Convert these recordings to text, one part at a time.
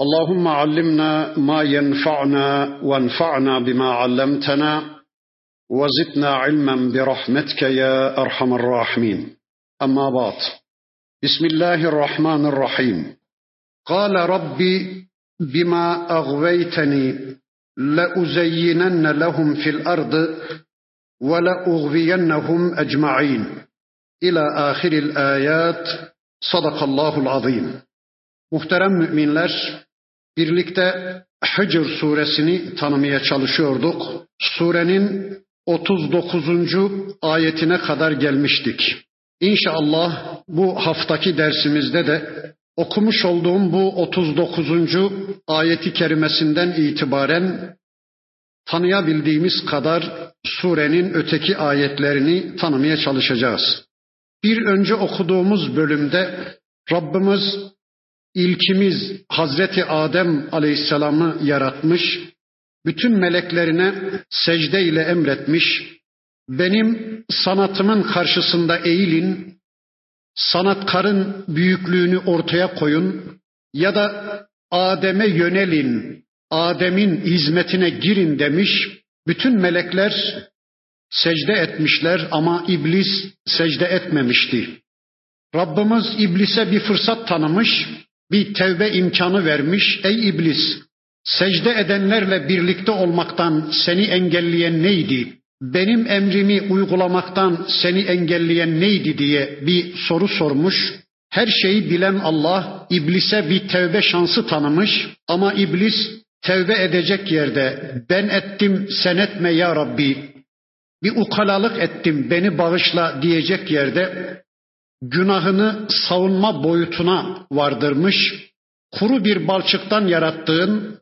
اللهم علمنا ما ينفعنا وانفعنا بما علمتنا وزدنا علما برحمتك يا أرحم الراحمين. أما بعد بسم الله الرحمن الرحيم. قال ربي بما أغويتني لأزينن لهم في الأرض ولأغوينهم أجمعين. إلى آخر الآيات صدق الله العظيم. Muhterem müminler, birlikte Hicr suresini tanımaya çalışıyorduk. Surenin 39. ayetine kadar gelmiştik. İnşallah bu haftaki dersimizde de okumuş olduğum bu 39. ayeti kerimesinden itibaren tanıyabildiğimiz kadar surenin öteki ayetlerini tanımaya çalışacağız. Bir önce okuduğumuz bölümde Rabbimiz İlkimiz Hazreti Adem Aleyhisselam'ı yaratmış, bütün meleklerine secde ile emretmiş, benim sanatımın karşısında eğilin, sanatkarın büyüklüğünü ortaya koyun ya da Adem'e yönelin, Adem'in hizmetine girin demiş. Bütün melekler secde etmişler ama iblis secde etmemişti. Rabbimiz iblise bir fırsat tanımış, bir tevbe imkanı vermiş. Ey iblis, secde edenlerle birlikte olmaktan seni engelleyen neydi? Benim emrimi uygulamaktan seni engelleyen neydi diye bir soru sormuş. Her şeyi bilen Allah iblise bir tevbe şansı tanımış ama iblis tevbe edecek yerde ben ettim sen etme ya Rabbi bir ukalalık ettim beni bağışla diyecek yerde günahını savunma boyutuna vardırmış, kuru bir balçıktan yarattığın,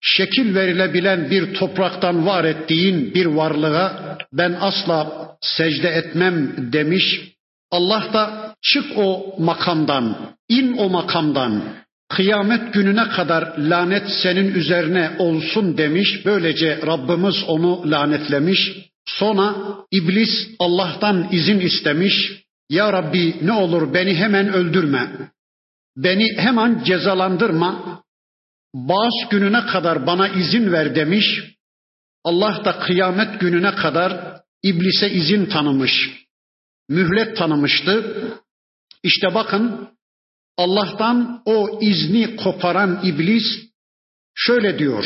şekil verilebilen bir topraktan var ettiğin bir varlığa ben asla secde etmem demiş. Allah da çık o makamdan, in o makamdan, kıyamet gününe kadar lanet senin üzerine olsun demiş. Böylece Rabbimiz onu lanetlemiş. Sonra iblis Allah'tan izin istemiş. Ya Rabbi ne olur beni hemen öldürme. Beni hemen cezalandırma. Bağış gününe kadar bana izin ver demiş. Allah da kıyamet gününe kadar iblise izin tanımış. Mühlet tanımıştı. İşte bakın Allah'tan o izni koparan iblis şöyle diyor.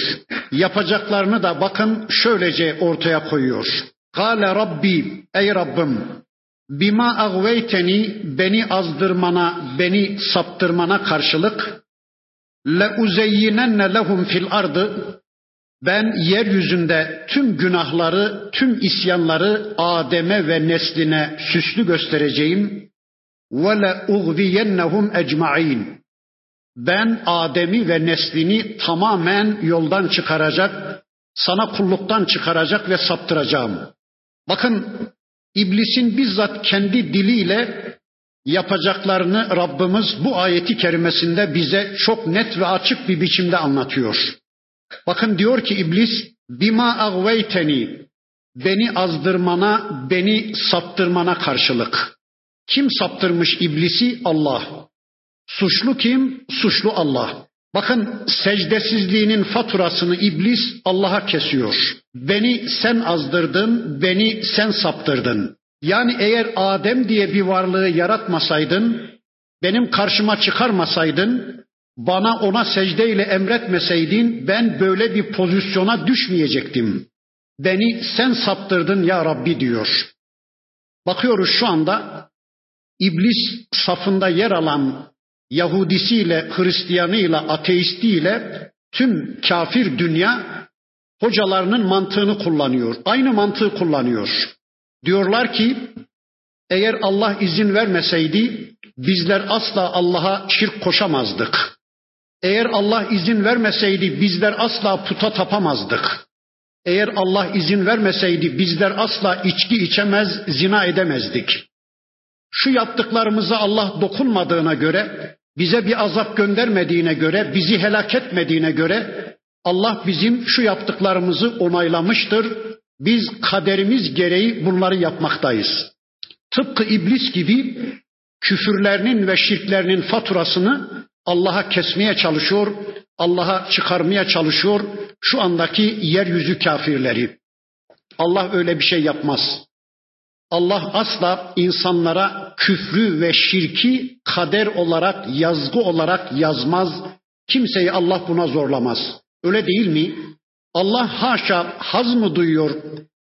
Yapacaklarını da bakın şöylece ortaya koyuyor. Kale Rabbi ey Rabbim Bima agveyteni beni azdırmana, beni saptırmana karşılık le uzeyyinenne lehum fil ardı ben yeryüzünde tüm günahları, tüm isyanları Adem'e ve nesline süslü göstereceğim. Ve le ugviyennehum ecmaîn. Ben Adem'i ve neslini tamamen yoldan çıkaracak, sana kulluktan çıkaracak ve saptıracağım. Bakın İblisin bizzat kendi diliyle yapacaklarını Rabbimiz bu ayeti kerimesinde bize çok net ve açık bir biçimde anlatıyor. Bakın diyor ki iblis bima agveyteni beni azdırmana, beni saptırmana karşılık. Kim saptırmış iblisi? Allah. Suçlu kim? Suçlu Allah. Bakın secdesizliğinin faturasını iblis Allah'a kesiyor. Beni sen azdırdın, beni sen saptırdın. Yani eğer Adem diye bir varlığı yaratmasaydın, benim karşıma çıkarmasaydın, bana ona secdeyle emretmeseydin ben böyle bir pozisyona düşmeyecektim. Beni sen saptırdın ya Rabbi diyor. Bakıyoruz şu anda iblis safında yer alan Yahudisiyle, Hristiyanıyla, ateistiyle tüm kafir dünya hocalarının mantığını kullanıyor. Aynı mantığı kullanıyor. Diyorlar ki eğer Allah izin vermeseydi bizler asla Allah'a şirk koşamazdık. Eğer Allah izin vermeseydi bizler asla puta tapamazdık. Eğer Allah izin vermeseydi bizler asla içki içemez, zina edemezdik. Şu yaptıklarımıza Allah dokunmadığına göre, bize bir azap göndermediğine göre, bizi helak etmediğine göre Allah bizim şu yaptıklarımızı onaylamıştır. Biz kaderimiz gereği bunları yapmaktayız. Tıpkı iblis gibi küfürlerinin ve şirklerinin faturasını Allah'a kesmeye çalışıyor, Allah'a çıkarmaya çalışıyor şu andaki yeryüzü kafirleri. Allah öyle bir şey yapmaz. Allah asla insanlara küfrü ve şirki kader olarak, yazgı olarak yazmaz. Kimseyi Allah buna zorlamaz. Öyle değil mi? Allah haşa haz mı duyuyor?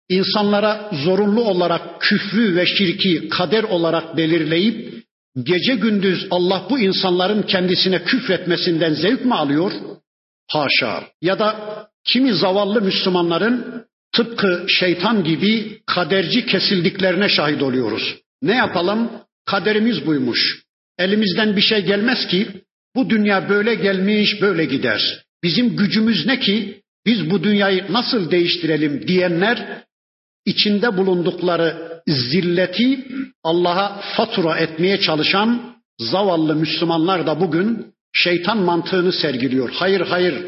İnsanlara zorunlu olarak küfrü ve şirki kader olarak belirleyip gece gündüz Allah bu insanların kendisine küfretmesinden zevk mi alıyor? Haşa. Ya da kimi zavallı Müslümanların tıpkı şeytan gibi kaderci kesildiklerine şahit oluyoruz. Ne yapalım? Kaderimiz buymuş. Elimizden bir şey gelmez ki bu dünya böyle gelmiş böyle gider. Bizim gücümüz ne ki biz bu dünyayı nasıl değiştirelim diyenler içinde bulundukları zilleti Allah'a fatura etmeye çalışan zavallı Müslümanlar da bugün şeytan mantığını sergiliyor. Hayır hayır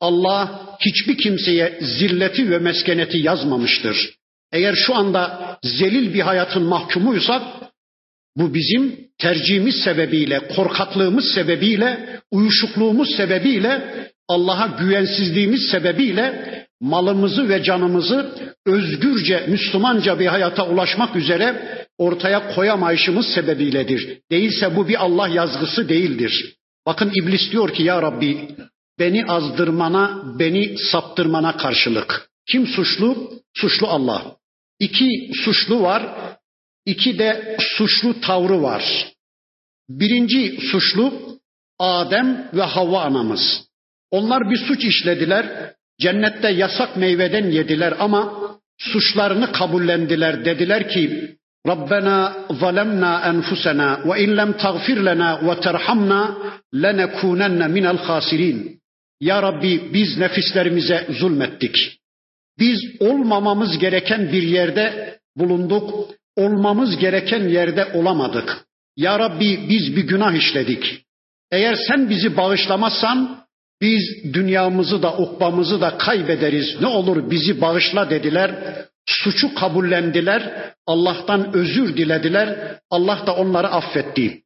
Allah hiçbir kimseye zilleti ve meskeneti yazmamıştır. Eğer şu anda zelil bir hayatın mahkumuysak bu bizim tercihimiz sebebiyle, korkaklığımız sebebiyle, uyuşukluğumuz sebebiyle, Allah'a güvensizliğimiz sebebiyle malımızı ve canımızı özgürce, Müslümanca bir hayata ulaşmak üzere ortaya koyamayışımız sebebiyledir. Değilse bu bir Allah yazgısı değildir. Bakın iblis diyor ki ya Rabbi beni azdırmana, beni saptırmana karşılık. Kim suçlu? Suçlu Allah. İki suçlu var, iki de suçlu tavrı var. Birinci suçlu Adem ve Havva anamız. Onlar bir suç işlediler. Cennette yasak meyveden yediler ama suçlarını kabullendiler. Dediler ki Rabbena zalemna enfusena ve in lem tagfir lena ve terhamna lenekunenne minel hasirin. Ya Rabbi biz nefislerimize zulmettik. Biz olmamamız gereken bir yerde bulunduk. Olmamız gereken yerde olamadık. Ya Rabbi biz bir günah işledik. Eğer sen bizi bağışlamazsan biz dünyamızı da ukbamızı da kaybederiz. Ne olur bizi bağışla dediler. Suçu kabullendiler. Allah'tan özür dilediler. Allah da onları affetti.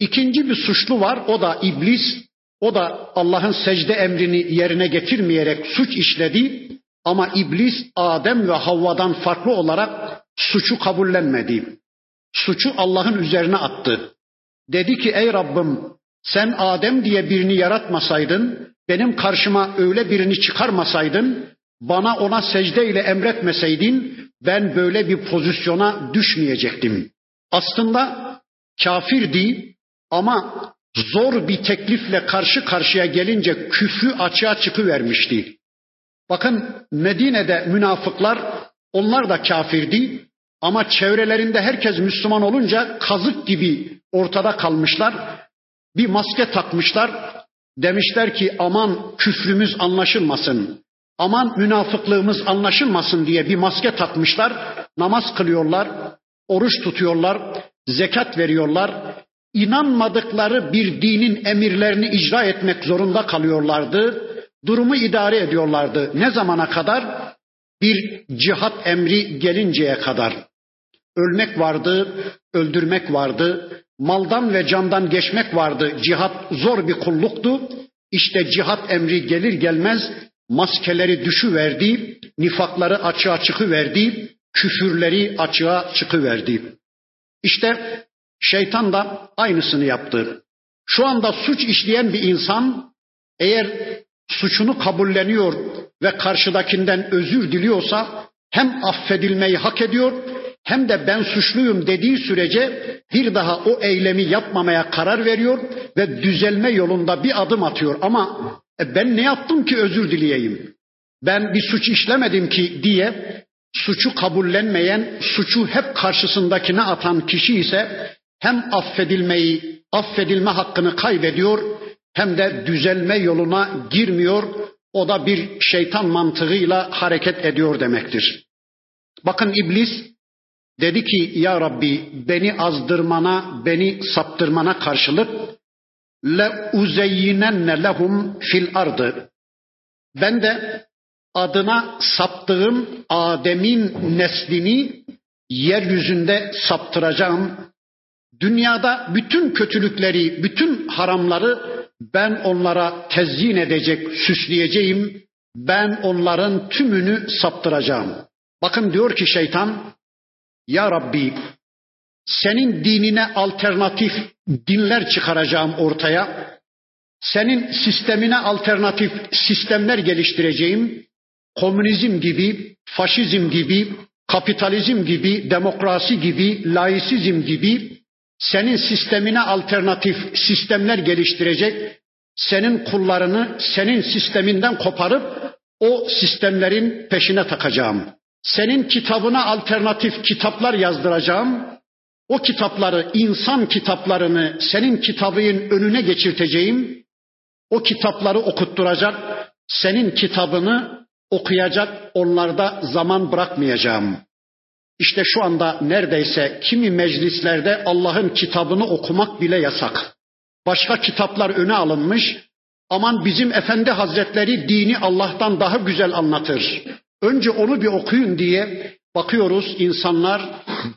İkinci bir suçlu var. O da iblis. O da Allah'ın secde emrini yerine getirmeyerek suç işledi. Ama iblis Adem ve Havva'dan farklı olarak suçu kabullenmedi. Suçu Allah'ın üzerine attı. Dedi ki ey Rabbim sen Adem diye birini yaratmasaydın, benim karşıma öyle birini çıkarmasaydın, bana ona secde ile emretmeseydin ben böyle bir pozisyona düşmeyecektim. Aslında kafirdi ama zor bir teklifle karşı karşıya gelince küfrü açığa çıkıvermişti. Bakın Medine'de münafıklar onlar da kafirdi ama çevrelerinde herkes Müslüman olunca kazık gibi ortada kalmışlar. Bir maske takmışlar. Demişler ki aman küfrümüz anlaşılmasın. Aman münafıklığımız anlaşılmasın diye bir maske takmışlar. Namaz kılıyorlar, oruç tutuyorlar, zekat veriyorlar. İnanmadıkları bir dinin emirlerini icra etmek zorunda kalıyorlardı. Durumu idare ediyorlardı. Ne zamana kadar? Bir cihat emri gelinceye kadar. Ölmek vardı, öldürmek vardı, maldan ve candan geçmek vardı. Cihat zor bir kulluktu. İşte cihat emri gelir gelmez maskeleri düşüverdi, nifakları açığa çıkıverdi, küfürleri açığa çıkıverdi. İşte şeytan da aynısını yaptı. Şu anda suç işleyen bir insan eğer suçunu kabulleniyor ve karşıdakinden özür diliyorsa hem affedilmeyi hak ediyor hem de ben suçluyum dediği sürece bir daha o eylemi yapmamaya karar veriyor ve düzelme yolunda bir adım atıyor. Ama e ben ne yaptım ki özür dileyeyim? Ben bir suç işlemedim ki diye suçu kabullenmeyen, suçu hep karşısındakine atan kişi ise hem affedilmeyi, affedilme hakkını kaybediyor hem de düzelme yoluna girmiyor. o da bir şeytan mantığıyla hareket ediyor demektir. Bakın iblis dedi ki ya Rabbi beni azdırmana, beni saptırmana karşılık le uzeyyinenne lehum fil ardı. Ben de adına saptığım Adem'in neslini yeryüzünde saptıracağım. Dünyada bütün kötülükleri, bütün haramları ben onlara tezyin edecek, süsleyeceğim. Ben onların tümünü saptıracağım. Bakın diyor ki şeytan, Ya Rabbi senin dinine alternatif dinler çıkaracağım ortaya. Senin sistemine alternatif sistemler geliştireceğim. Komünizm gibi, faşizm gibi, kapitalizm gibi, demokrasi gibi, laisizm gibi senin sistemine alternatif sistemler geliştirecek. Senin kullarını senin sisteminden koparıp o sistemlerin peşine takacağım. Senin kitabına alternatif kitaplar yazdıracağım. O kitapları, insan kitaplarını senin kitabının önüne geçirteceğim. O kitapları okutturacak, senin kitabını okuyacak, onlarda zaman bırakmayacağım. İşte şu anda neredeyse kimi meclislerde Allah'ın kitabını okumak bile yasak. Başka kitaplar öne alınmış. Aman bizim Efendi Hazretleri dini Allah'tan daha güzel anlatır. Önce onu bir okuyun diye bakıyoruz insanlar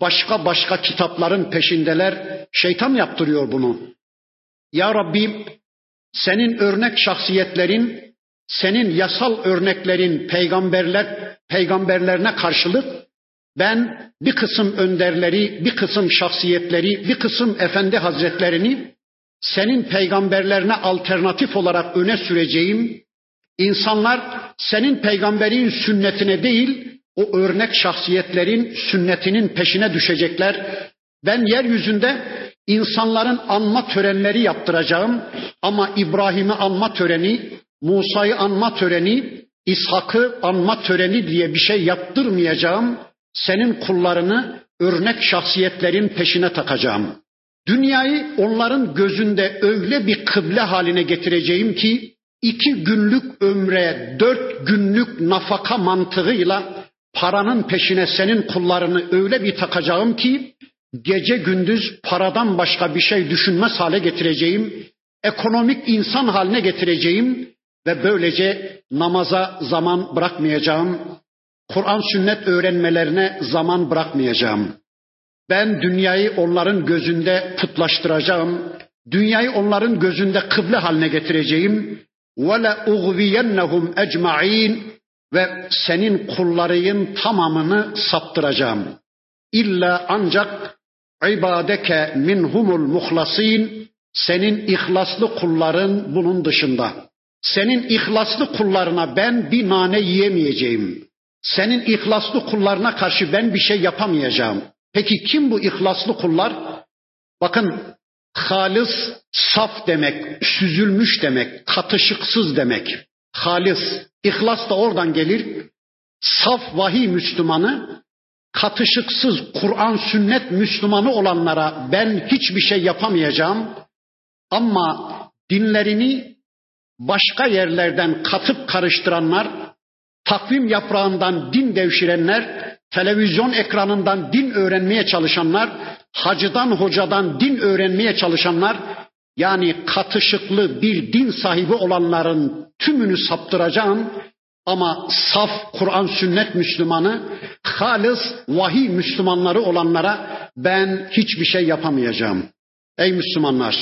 başka başka kitapların peşindeler. Şeytan yaptırıyor bunu. Ya Rabbi senin örnek şahsiyetlerin, senin yasal örneklerin peygamberler peygamberlerine karşılık ben bir kısım önderleri, bir kısım şahsiyetleri, bir kısım efendi hazretlerini senin peygamberlerine alternatif olarak öne süreceğim. İnsanlar senin peygamberin sünnetine değil, o örnek şahsiyetlerin sünnetinin peşine düşecekler. Ben yeryüzünde insanların anma törenleri yaptıracağım ama İbrahim'i anma töreni, Musa'yı anma töreni, İshak'ı anma töreni diye bir şey yaptırmayacağım. Senin kullarını örnek şahsiyetlerin peşine takacağım. Dünyayı onların gözünde öyle bir kıble haline getireceğim ki iki günlük ömre dört günlük nafaka mantığıyla paranın peşine senin kullarını öyle bir takacağım ki gece gündüz paradan başka bir şey düşünmez hale getireceğim. Ekonomik insan haline getireceğim ve böylece namaza zaman bırakmayacağım. Kur'an sünnet öğrenmelerine zaman bırakmayacağım. Ben dünyayı onların gözünde putlaştıracağım. Dünyayı onların gözünde kıble haline getireceğim. La uğviyennehum ecmaîn ve senin kullarının tamamını saptıracağım. İlla ancak ibadeke minhumul muhlasin senin ihlaslı kulların bunun dışında. Senin ihlaslı kullarına ben bir nane yiyemeyeceğim. Senin ihlaslı kullarına karşı ben bir şey yapamayacağım. Peki kim bu ihlaslı kullar? Bakın halis saf demek, süzülmüş demek, katışıksız demek. Halis, ihlas da oradan gelir. Saf vahiy Müslümanı, katışıksız Kur'an sünnet Müslümanı olanlara ben hiçbir şey yapamayacağım. Ama dinlerini başka yerlerden katıp karıştıranlar, takvim yaprağından din devşirenler, televizyon ekranından din öğrenmeye çalışanlar, hacıdan hocadan din öğrenmeye çalışanlar, yani katışıklı bir din sahibi olanların tümünü saptıracağım ama saf Kur'an sünnet Müslümanı, halis vahiy Müslümanları olanlara ben hiçbir şey yapamayacağım. Ey Müslümanlar,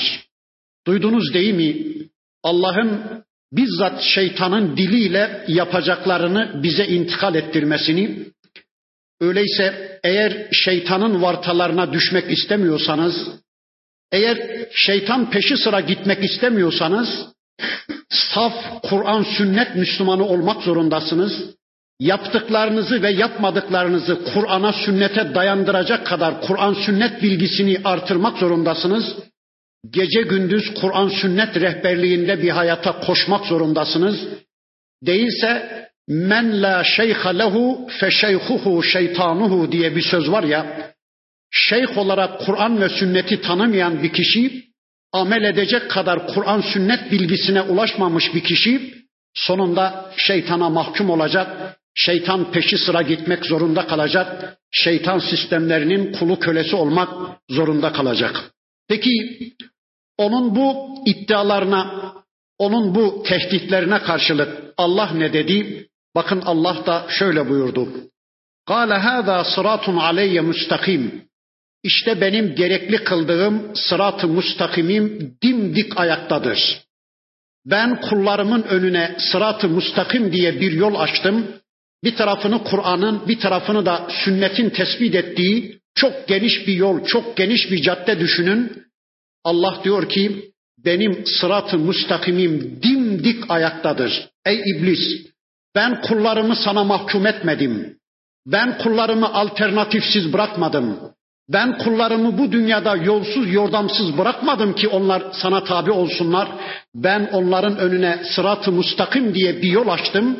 duydunuz değil mi? Allah'ın bizzat şeytanın diliyle yapacaklarını bize intikal ettirmesini, öyleyse eğer şeytanın vartalarına düşmek istemiyorsanız, eğer şeytan peşi sıra gitmek istemiyorsanız, saf Kur'an sünnet Müslümanı olmak zorundasınız. Yaptıklarınızı ve yapmadıklarınızı Kur'an'a sünnete dayandıracak kadar Kur'an sünnet bilgisini artırmak zorundasınız gece gündüz Kur'an sünnet rehberliğinde bir hayata koşmak zorundasınız. Değilse men la şeyha lehu fe şeyhuhu şeytanuhu diye bir söz var ya. Şeyh olarak Kur'an ve sünneti tanımayan bir kişi, amel edecek kadar Kur'an sünnet bilgisine ulaşmamış bir kişi, Sonunda şeytana mahkum olacak, şeytan peşi sıra gitmek zorunda kalacak, şeytan sistemlerinin kulu kölesi olmak zorunda kalacak. Peki onun bu iddialarına, onun bu tehditlerine karşılık Allah ne dedi? Bakın Allah da şöyle buyurdu. قال هذا صراط علي müstakim. İşte benim gerekli kıldığım sırat-ı müstakimim dimdik ayaktadır. Ben kullarımın önüne sırat-ı müstakim diye bir yol açtım. Bir tarafını Kur'an'ın, bir tarafını da sünnetin tespit ettiği çok geniş bir yol, çok geniş bir cadde düşünün. Allah diyor ki benim sırat-ı müstakimim dimdik ayaktadır. Ey iblis ben kullarımı sana mahkum etmedim. Ben kullarımı alternatifsiz bırakmadım. Ben kullarımı bu dünyada yolsuz yordamsız bırakmadım ki onlar sana tabi olsunlar. Ben onların önüne sırat-ı müstakim diye bir yol açtım.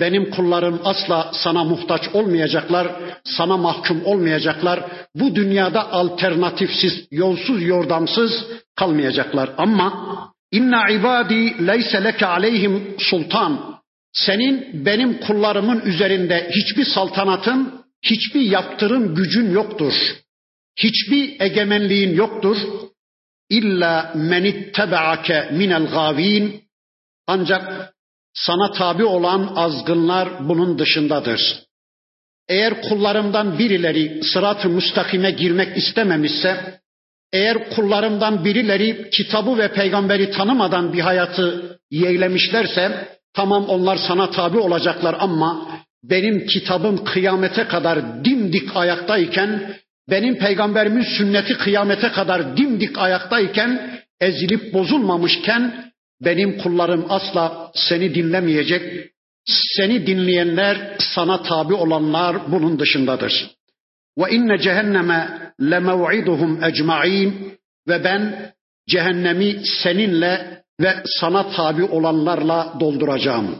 Benim kullarım asla sana muhtaç olmayacaklar, sana mahkum olmayacaklar. Bu dünyada alternatifsiz, yolsuz, yordamsız kalmayacaklar. Ama inna ibadi leyse leke aleyhim sultan. Senin benim kullarımın üzerinde hiçbir saltanatın, hiçbir yaptırım gücün yoktur. Hiçbir egemenliğin yoktur. İlla men ittebaake minel gavin. Ancak sana tabi olan azgınlar bunun dışındadır. Eğer kullarımdan birileri sırat-ı müstakime girmek istememişse, eğer kullarımdan birileri kitabı ve peygamberi tanımadan bir hayatı yeğlemişlerse, tamam onlar sana tabi olacaklar ama benim kitabım kıyamete kadar dimdik ayaktayken, benim peygamberimin sünneti kıyamete kadar dimdik ayaktayken, ezilip bozulmamışken benim kullarım asla seni dinlemeyecek. Seni dinleyenler, sana tabi olanlar bunun dışındadır. Ve inne cehenneme lemev'iduhum ecmaîn ve ben cehennemi seninle ve sana tabi olanlarla dolduracağım.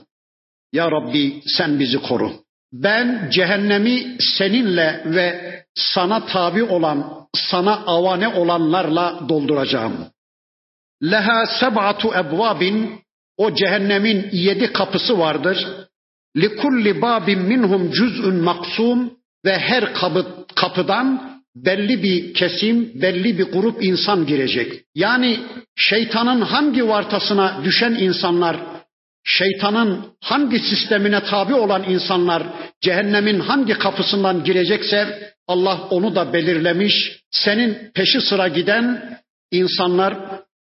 Ya Rabbi sen bizi koru. Ben cehennemi seninle ve sana tabi olan, sana avane olanlarla dolduracağım. Leha seb'atu ebvabin o cehennemin yedi kapısı vardır. Likulli babin minhum cüz'ün maksum ve her kapı, kapıdan belli bir kesim, belli bir grup insan girecek. Yani şeytanın hangi vartasına düşen insanlar, şeytanın hangi sistemine tabi olan insanlar cehennemin hangi kapısından girecekse Allah onu da belirlemiş. Senin peşi sıra giden insanlar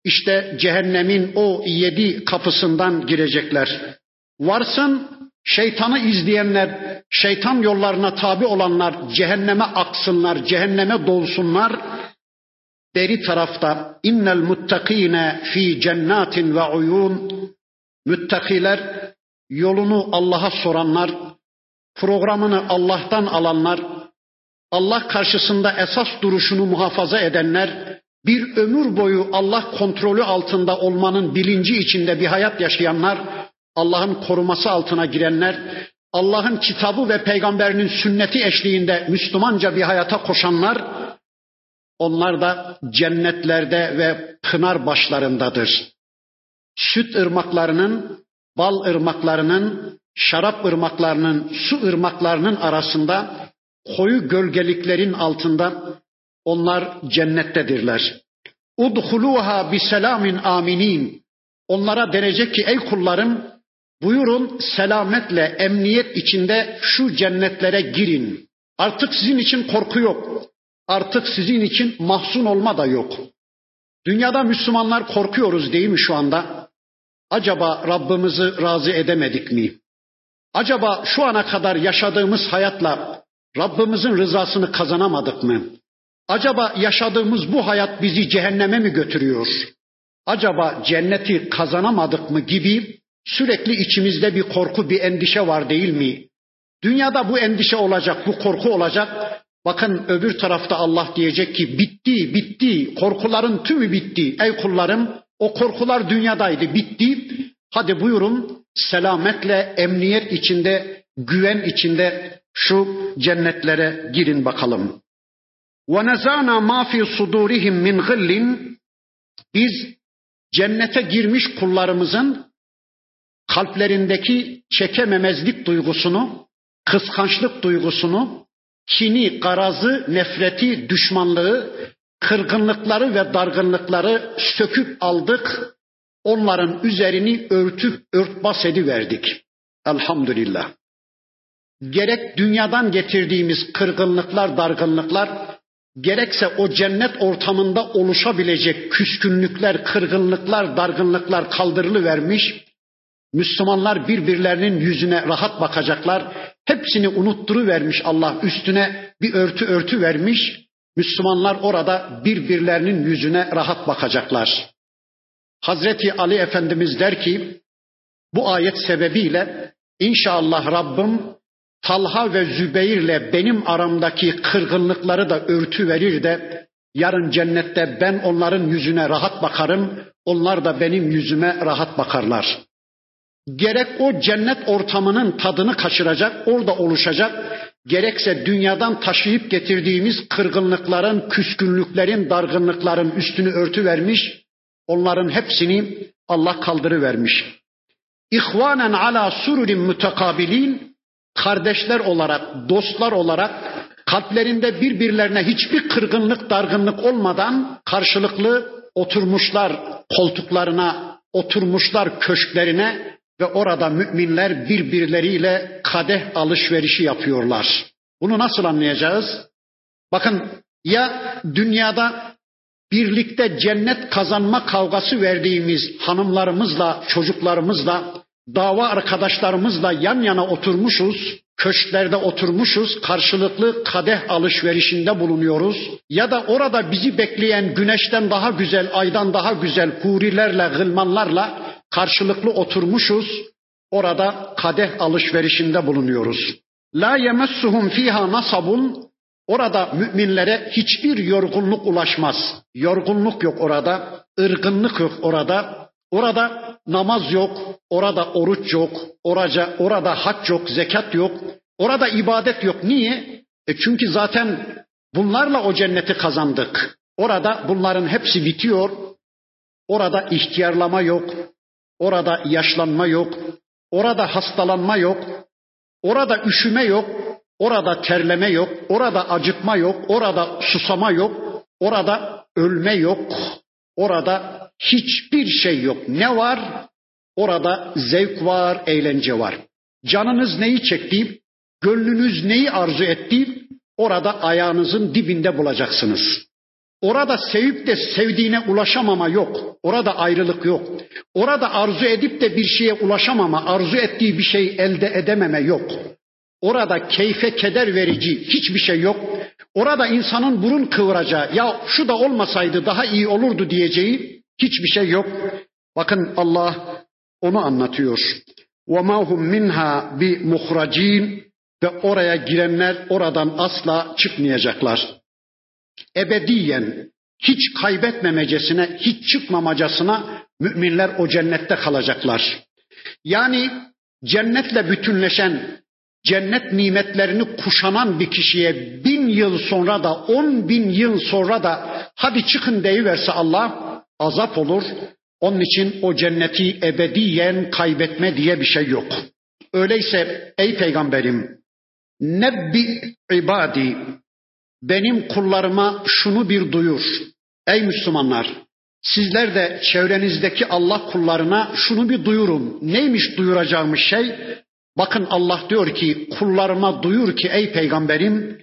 işte cehennemin o yedi kapısından girecekler. Varsın şeytanı izleyenler, şeytan yollarına tabi olanlar cehenneme aksınlar, cehenneme dolsunlar. Beri tarafta innel muttakine fi cennatin ve uyun müttakiler yolunu Allah'a soranlar, programını Allah'tan alanlar, Allah karşısında esas duruşunu muhafaza edenler, bir ömür boyu Allah kontrolü altında olmanın bilinci içinde bir hayat yaşayanlar, Allah'ın koruması altına girenler, Allah'ın kitabı ve peygamberinin sünneti eşliğinde Müslümanca bir hayata koşanlar, onlar da cennetlerde ve pınar başlarındadır. Süt ırmaklarının, bal ırmaklarının, şarap ırmaklarının, su ırmaklarının arasında koyu gölgeliklerin altında onlar cennettedirler. Udhuluha bi selamin aminin. Onlara denecek ki ey kullarım buyurun selametle emniyet içinde şu cennetlere girin. Artık sizin için korku yok. Artık sizin için mahzun olma da yok. Dünyada Müslümanlar korkuyoruz değil mi şu anda? Acaba Rabbimizi razı edemedik mi? Acaba şu ana kadar yaşadığımız hayatla Rabbimizin rızasını kazanamadık mı? Acaba yaşadığımız bu hayat bizi cehenneme mi götürüyor? Acaba cenneti kazanamadık mı gibi sürekli içimizde bir korku, bir endişe var değil mi? Dünyada bu endişe olacak, bu korku olacak. Bakın öbür tarafta Allah diyecek ki bitti, bitti. Korkuların tümü bitti. Ey kullarım o korkular dünyadaydı, bitti. Hadi buyurun selametle, emniyet içinde, güven içinde şu cennetlere girin bakalım. Ve nezana ma fi sudurihim min biz cennete girmiş kullarımızın kalplerindeki çekememezlik duygusunu, kıskançlık duygusunu, kini, garazı, nefreti, düşmanlığı, kırgınlıkları ve dargınlıkları söküp aldık. Onların üzerini örtüp örtbas ediverdik. Elhamdülillah. Gerek dünyadan getirdiğimiz kırgınlıklar, dargınlıklar, gerekse o cennet ortamında oluşabilecek küskünlükler, kırgınlıklar, dargınlıklar kaldırılıvermiş. Müslümanlar birbirlerinin yüzüne rahat bakacaklar. Hepsini unutturu vermiş Allah üstüne bir örtü örtü vermiş. Müslümanlar orada birbirlerinin yüzüne rahat bakacaklar. Hazreti Ali Efendimiz der ki bu ayet sebebiyle inşallah Rabbim Talha ve Zübeyir'le benim aramdaki kırgınlıkları da örtü verir de yarın cennette ben onların yüzüne rahat bakarım, onlar da benim yüzüme rahat bakarlar. Gerek o cennet ortamının tadını kaçıracak, orada oluşacak, gerekse dünyadan taşıyıp getirdiğimiz kırgınlıkların, küskünlüklerin, dargınlıkların üstünü örtü vermiş, onların hepsini Allah kaldırıvermiş. İhvanen ala sururin mütekabilin kardeşler olarak, dostlar olarak kalplerinde birbirlerine hiçbir kırgınlık, dargınlık olmadan karşılıklı oturmuşlar koltuklarına, oturmuşlar köşklerine ve orada müminler birbirleriyle kadeh alışverişi yapıyorlar. Bunu nasıl anlayacağız? Bakın ya dünyada birlikte cennet kazanma kavgası verdiğimiz hanımlarımızla, çocuklarımızla, dava arkadaşlarımızla yan yana oturmuşuz, köşklerde oturmuşuz, karşılıklı kadeh alışverişinde bulunuyoruz. Ya da orada bizi bekleyen güneşten daha güzel, aydan daha güzel hurilerle, gılmanlarla karşılıklı oturmuşuz. Orada kadeh alışverişinde bulunuyoruz. La yemessuhum fiha nasabun Orada müminlere hiçbir yorgunluk ulaşmaz. Yorgunluk yok orada, ırgınlık yok orada. Orada namaz yok, orada oruç yok, oraca, orada hac yok, zekat yok, orada ibadet yok. Niye? E çünkü zaten bunlarla o cenneti kazandık. Orada bunların hepsi bitiyor. Orada ihtiyarlama yok, orada yaşlanma yok, orada hastalanma yok, orada üşüme yok, orada terleme yok, orada acıtma yok, orada susama yok, orada ölme yok, orada hiçbir şey yok. Ne var? Orada zevk var, eğlence var. Canınız neyi çekti, gönlünüz neyi arzu etti, orada ayağınızın dibinde bulacaksınız. Orada sevip de sevdiğine ulaşamama yok. Orada ayrılık yok. Orada arzu edip de bir şeye ulaşamama, arzu ettiği bir şey elde edememe yok. Orada keyfe keder verici hiçbir şey yok. Orada insanın burun kıvıracağı, ya şu da olmasaydı daha iyi olurdu diyeceği Hiçbir şey yok. Bakın Allah onu anlatıyor. وَمَا هُمْ مِنْهَا بِمُخْرَجِينَ Ve oraya girenler oradan asla çıkmayacaklar. Ebediyen, hiç kaybetmemecesine, hiç çıkmamacasına müminler o cennette kalacaklar. Yani cennetle bütünleşen, cennet nimetlerini kuşanan bir kişiye bin yıl sonra da, on bin yıl sonra da hadi çıkın deyiverse Allah, azap olur. Onun için o cenneti ebediyen kaybetme diye bir şey yok. Öyleyse ey peygamberim nebbi ibadi benim kullarıma şunu bir duyur. Ey Müslümanlar sizler de çevrenizdeki Allah kullarına şunu bir duyurun. Neymiş duyuracağımız şey? Bakın Allah diyor ki kullarıma duyur ki ey peygamberim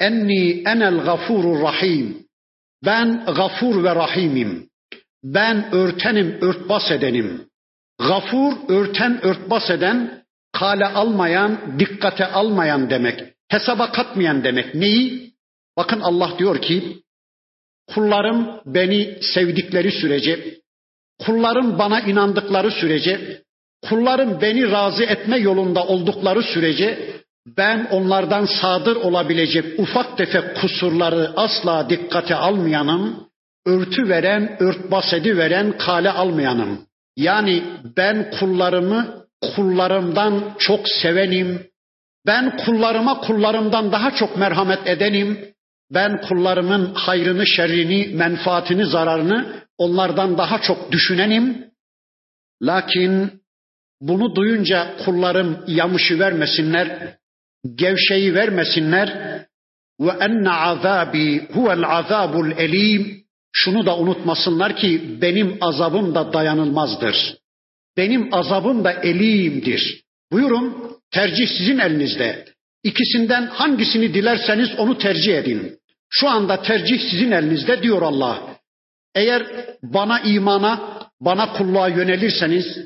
enni enel gafurur rahim. Ben gafur ve rahimim. Ben örtenim, örtbas edenim. Gafur, örten, örtbas eden, kale almayan, dikkate almayan demek. Hesaba katmayan demek. Neyi? Bakın Allah diyor ki, kullarım beni sevdikleri sürece, kullarım bana inandıkları sürece, kullarım beni razı etme yolunda oldukları sürece, ben onlardan sadır olabilecek ufak tefek kusurları asla dikkate almayanım, örtü veren, örtbas veren, kale almayanım. Yani ben kullarımı kullarımdan çok sevenim. Ben kullarıma kullarımdan daha çok merhamet edenim. Ben kullarımın hayrını, şerrini, menfaatini, zararını onlardan daha çok düşünenim. Lakin Bunu duyunca kullarım yamışı vermesinler, gevşeyi vermesinler. Ve enne azabi huvel azabul elim. Şunu da unutmasınlar ki benim azabım da dayanılmazdır. Benim azabım da elimdir. Buyurun tercih sizin elinizde. İkisinden hangisini dilerseniz onu tercih edin. Şu anda tercih sizin elinizde diyor Allah. Eğer bana imana, bana kulluğa yönelirseniz,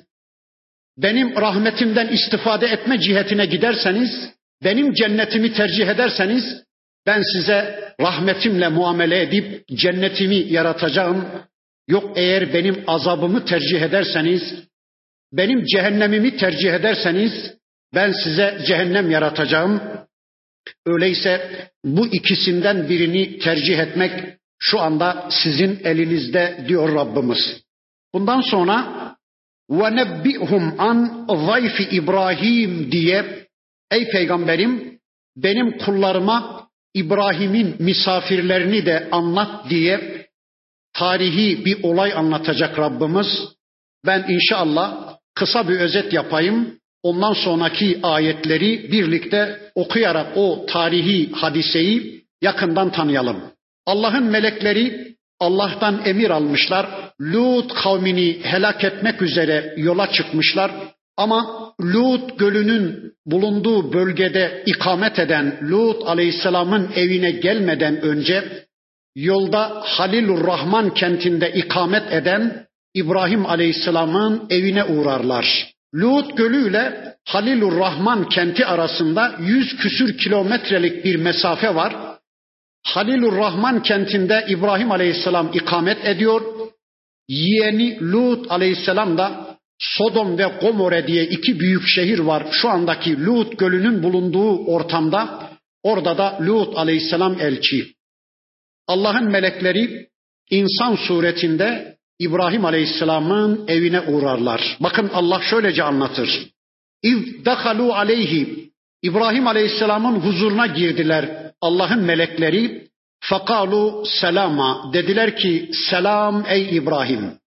benim rahmetimden istifade etme cihetine giderseniz, benim cennetimi tercih ederseniz, ben size rahmetimle muamele edip cennetimi yaratacağım. Yok eğer benim azabımı tercih ederseniz, benim cehennemimi tercih ederseniz ben size cehennem yaratacağım. Öyleyse bu ikisinden birini tercih etmek şu anda sizin elinizde diyor Rabbimiz. Bundan sonra ve nebbihum an zayfi İbrahim diye ey peygamberim benim kullarıma İbrahim'in misafirlerini de anlat diye tarihi bir olay anlatacak Rabbimiz. Ben inşallah kısa bir özet yapayım. Ondan sonraki ayetleri birlikte okuyarak o tarihi hadiseyi yakından tanıyalım. Allah'ın melekleri Allah'tan emir almışlar. Lut kavmini helak etmek üzere yola çıkmışlar. Ama Lut gölünün bulunduğu bölgede ikamet eden Lut aleyhisselamın evine gelmeden önce yolda Halilur Rahman kentinde ikamet eden İbrahim aleyhisselamın evine uğrarlar. Lut Gölü ile Halilur Rahman kenti arasında yüz küsür kilometrelik bir mesafe var. Halilur Rahman kentinde İbrahim Aleyhisselam ikamet ediyor. Yeğeni Lut Aleyhisselam da Sodom ve Gomorre diye iki büyük şehir var. Şu andaki Lut Gölü'nün bulunduğu ortamda orada da Lut Aleyhisselam elçi. Allah'ın melekleri insan suretinde İbrahim Aleyhisselam'ın evine uğrarlar. Bakın Allah şöylece anlatır. İz dakalu aleyhi İbrahim Aleyhisselam'ın huzuruna girdiler Allah'ın melekleri. Fakalu selama dediler ki selam ey İbrahim.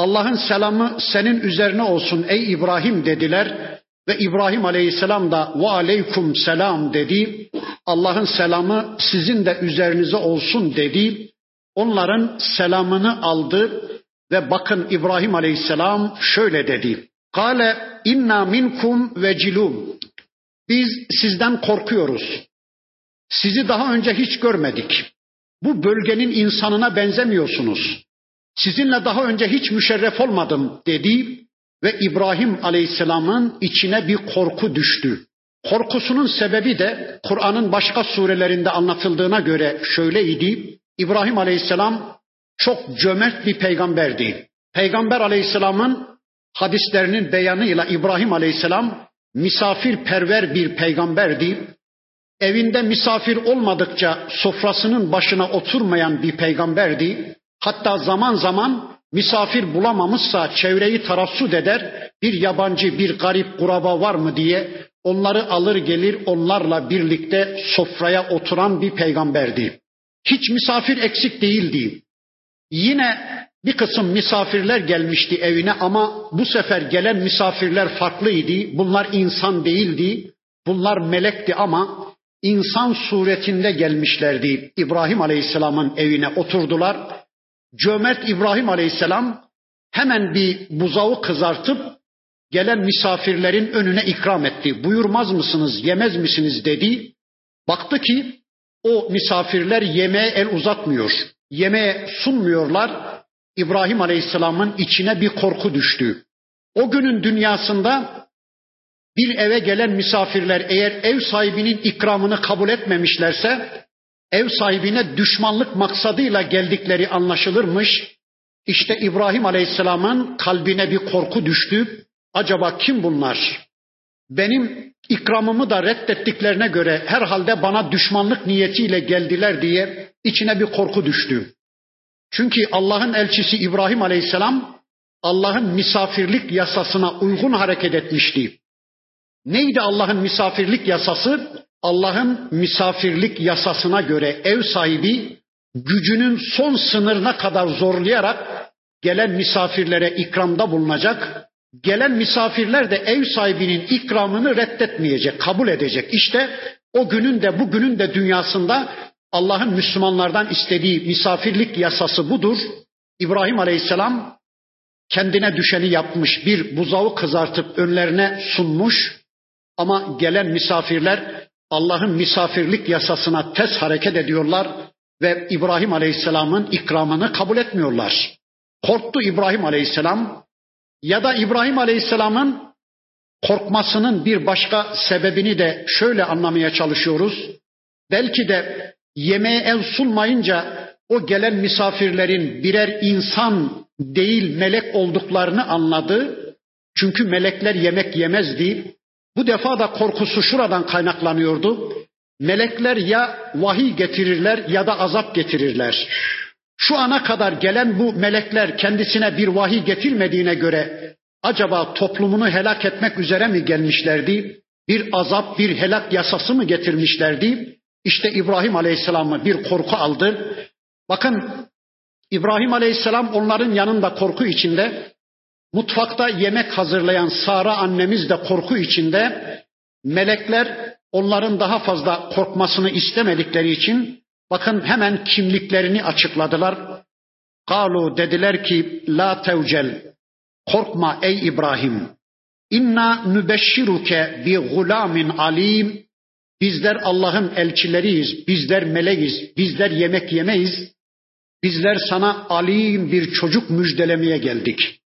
Allah'ın selamı senin üzerine olsun ey İbrahim dediler ve İbrahim Aleyhisselam da ve aleykum selam dedi. Allah'ın selamı sizin de üzerinize olsun dedi. Onların selamını aldı ve bakın İbrahim Aleyhisselam şöyle dedi. Kale inna minkum vecilun. Biz sizden korkuyoruz. Sizi daha önce hiç görmedik. Bu bölgenin insanına benzemiyorsunuz. Sizinle daha önce hiç müşerref olmadım dedi ve İbrahim Aleyhisselam'ın içine bir korku düştü. Korkusunun sebebi de Kur'an'ın başka surelerinde anlatıldığına göre şöyleydi. İbrahim Aleyhisselam çok cömert bir peygamberdi. Peygamber Aleyhisselam'ın hadislerinin beyanıyla İbrahim Aleyhisselam misafirperver bir peygamberdi. Evinde misafir olmadıkça sofrasının başına oturmayan bir peygamberdi. Hatta zaman zaman misafir bulamamışsa çevreyi tarassut eder, bir yabancı, bir garip kuraba var mı diye onları alır gelir onlarla birlikte sofraya oturan bir peygamberdi. Hiç misafir eksik değildi. Yine bir kısım misafirler gelmişti evine ama bu sefer gelen misafirler farklıydı. Bunlar insan değildi. Bunlar melekti ama insan suretinde gelmişlerdi. İbrahim Aleyhisselam'ın evine oturdular. Cömert İbrahim Aleyhisselam hemen bir buzağı kızartıp gelen misafirlerin önüne ikram etti. Buyurmaz mısınız, yemez misiniz dedi. Baktı ki o misafirler yemeğe el uzatmıyor. Yemeğe sunmuyorlar. İbrahim Aleyhisselam'ın içine bir korku düştü. O günün dünyasında bir eve gelen misafirler eğer ev sahibinin ikramını kabul etmemişlerse ev sahibine düşmanlık maksadıyla geldikleri anlaşılırmış. İşte İbrahim Aleyhisselam'ın kalbine bir korku düştü. Acaba kim bunlar? Benim ikramımı da reddettiklerine göre herhalde bana düşmanlık niyetiyle geldiler diye içine bir korku düştü. Çünkü Allah'ın elçisi İbrahim Aleyhisselam Allah'ın misafirlik yasasına uygun hareket etmişti. Neydi Allah'ın misafirlik yasası? Allah'ın misafirlik yasasına göre ev sahibi gücünün son sınırına kadar zorlayarak gelen misafirlere ikramda bulunacak Gelen misafirler de ev sahibinin ikramını reddetmeyecek, kabul edecek. İşte o günün de bugünün de dünyasında Allah'ın Müslümanlardan istediği misafirlik yasası budur. İbrahim Aleyhisselam kendine düşeni yapmış, bir buzağı kızartıp önlerine sunmuş ama gelen misafirler Allah'ın misafirlik yasasına ters hareket ediyorlar ve İbrahim Aleyhisselam'ın ikramını kabul etmiyorlar. Korktu İbrahim Aleyhisselam ya da İbrahim Aleyhisselam'ın korkmasının bir başka sebebini de şöyle anlamaya çalışıyoruz. Belki de yemeğe el sunmayınca o gelen misafirlerin birer insan değil melek olduklarını anladı. Çünkü melekler yemek yemezdi. Bu defa da korkusu şuradan kaynaklanıyordu. Melekler ya vahiy getirirler ya da azap getirirler. Şu ana kadar gelen bu melekler kendisine bir vahiy getirmediğine göre acaba toplumunu helak etmek üzere mi gelmişlerdi? Bir azap, bir helak yasası mı getirmişlerdi? İşte İbrahim Aleyhisselam'ı bir korku aldı. Bakın İbrahim Aleyhisselam onların yanında korku içinde, mutfakta yemek hazırlayan Sara annemiz de korku içinde, melekler onların daha fazla korkmasını istemedikleri için bakın hemen kimliklerini açıkladılar. Kalu dediler ki la tevcel korkma ey İbrahim. İnna nübeşşiruke bi gulamin alim. Bizler Allah'ın elçileriyiz bizler meleğiz bizler yemek yemeyiz. Bizler sana alim bir çocuk müjdelemeye geldik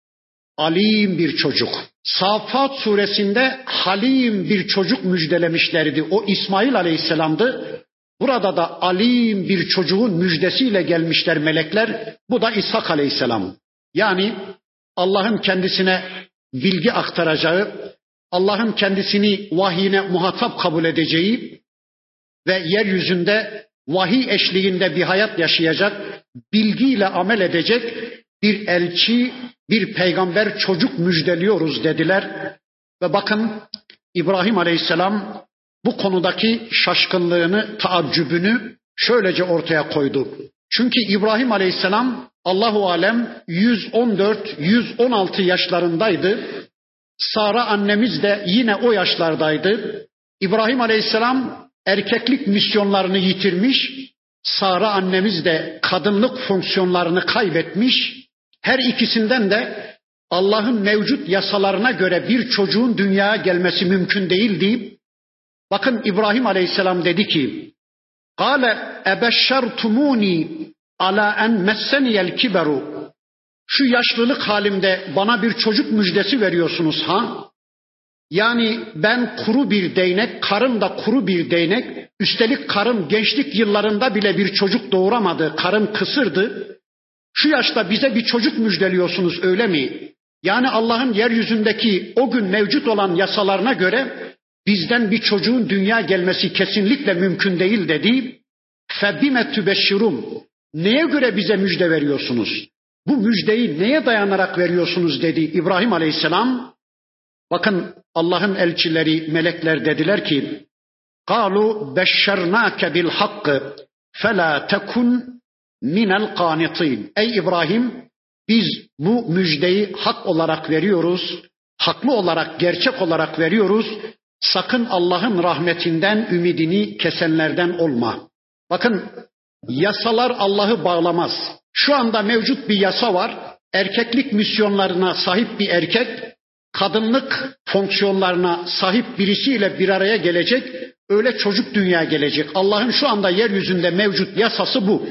alim bir çocuk Safat suresinde Halim bir çocuk müjdelemişlerdi. O İsmail Aleyhisselam'dı. Burada da alim bir çocuğun müjdesiyle gelmişler melekler. Bu da İshak Aleyhisselam. Yani Allah'ın kendisine bilgi aktaracağı, Allah'ın kendisini vahyine muhatap kabul edeceği ve yeryüzünde vahiy eşliğinde bir hayat yaşayacak, bilgiyle amel edecek bir elçi, bir peygamber çocuk müjdeliyoruz dediler. Ve bakın İbrahim Aleyhisselam bu konudaki şaşkınlığını, taaccübünü şöylece ortaya koydu. Çünkü İbrahim Aleyhisselam Allahu alem 114 116 yaşlarındaydı. Sara annemiz de yine o yaşlardaydı. İbrahim Aleyhisselam erkeklik misyonlarını yitirmiş. Sara annemiz de kadınlık fonksiyonlarını kaybetmiş. Her ikisinden de Allah'ın mevcut yasalarına göre bir çocuğun dünyaya gelmesi mümkün değildi. Bakın İbrahim Aleyhisselam dedi ki: "Kale ebeşşertumuni ala en messeniyel kiberu." Şu yaşlılık halimde bana bir çocuk müjdesi veriyorsunuz ha? Yani ben kuru bir değnek, karım da kuru bir değnek. Üstelik karım gençlik yıllarında bile bir çocuk doğuramadı. Karım kısırdı. Şu yaşta bize bir çocuk müjdeliyorsunuz öyle mi? Yani Allah'ın yeryüzündeki o gün mevcut olan yasalarına göre bizden bir çocuğun dünya gelmesi kesinlikle mümkün değil dedi. Febime tübeşşirum. Neye göre bize müjde veriyorsunuz? Bu müjdeyi neye dayanarak veriyorsunuz dedi İbrahim Aleyhisselam. Bakın Allah'ın elçileri, melekler dediler ki: "Kalu beşşernake bil hakkı fela tekun minel kanitin. Ey İbrahim biz bu müjdeyi hak olarak veriyoruz. Haklı olarak, gerçek olarak veriyoruz. Sakın Allah'ın rahmetinden ümidini kesenlerden olma. Bakın yasalar Allah'ı bağlamaz. Şu anda mevcut bir yasa var. Erkeklik misyonlarına sahip bir erkek, kadınlık fonksiyonlarına sahip birisiyle bir araya gelecek. Öyle çocuk dünya gelecek. Allah'ın şu anda yeryüzünde mevcut yasası bu.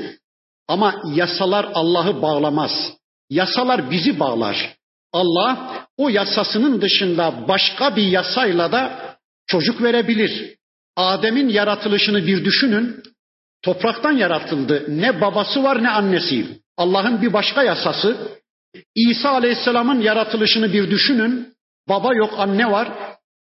Ama yasalar Allah'ı bağlamaz. Yasalar bizi bağlar. Allah o yasasının dışında başka bir yasayla da çocuk verebilir. Adem'in yaratılışını bir düşünün. Topraktan yaratıldı. Ne babası var ne annesi. Allah'ın bir başka yasası. İsa Aleyhisselam'ın yaratılışını bir düşünün. Baba yok anne var.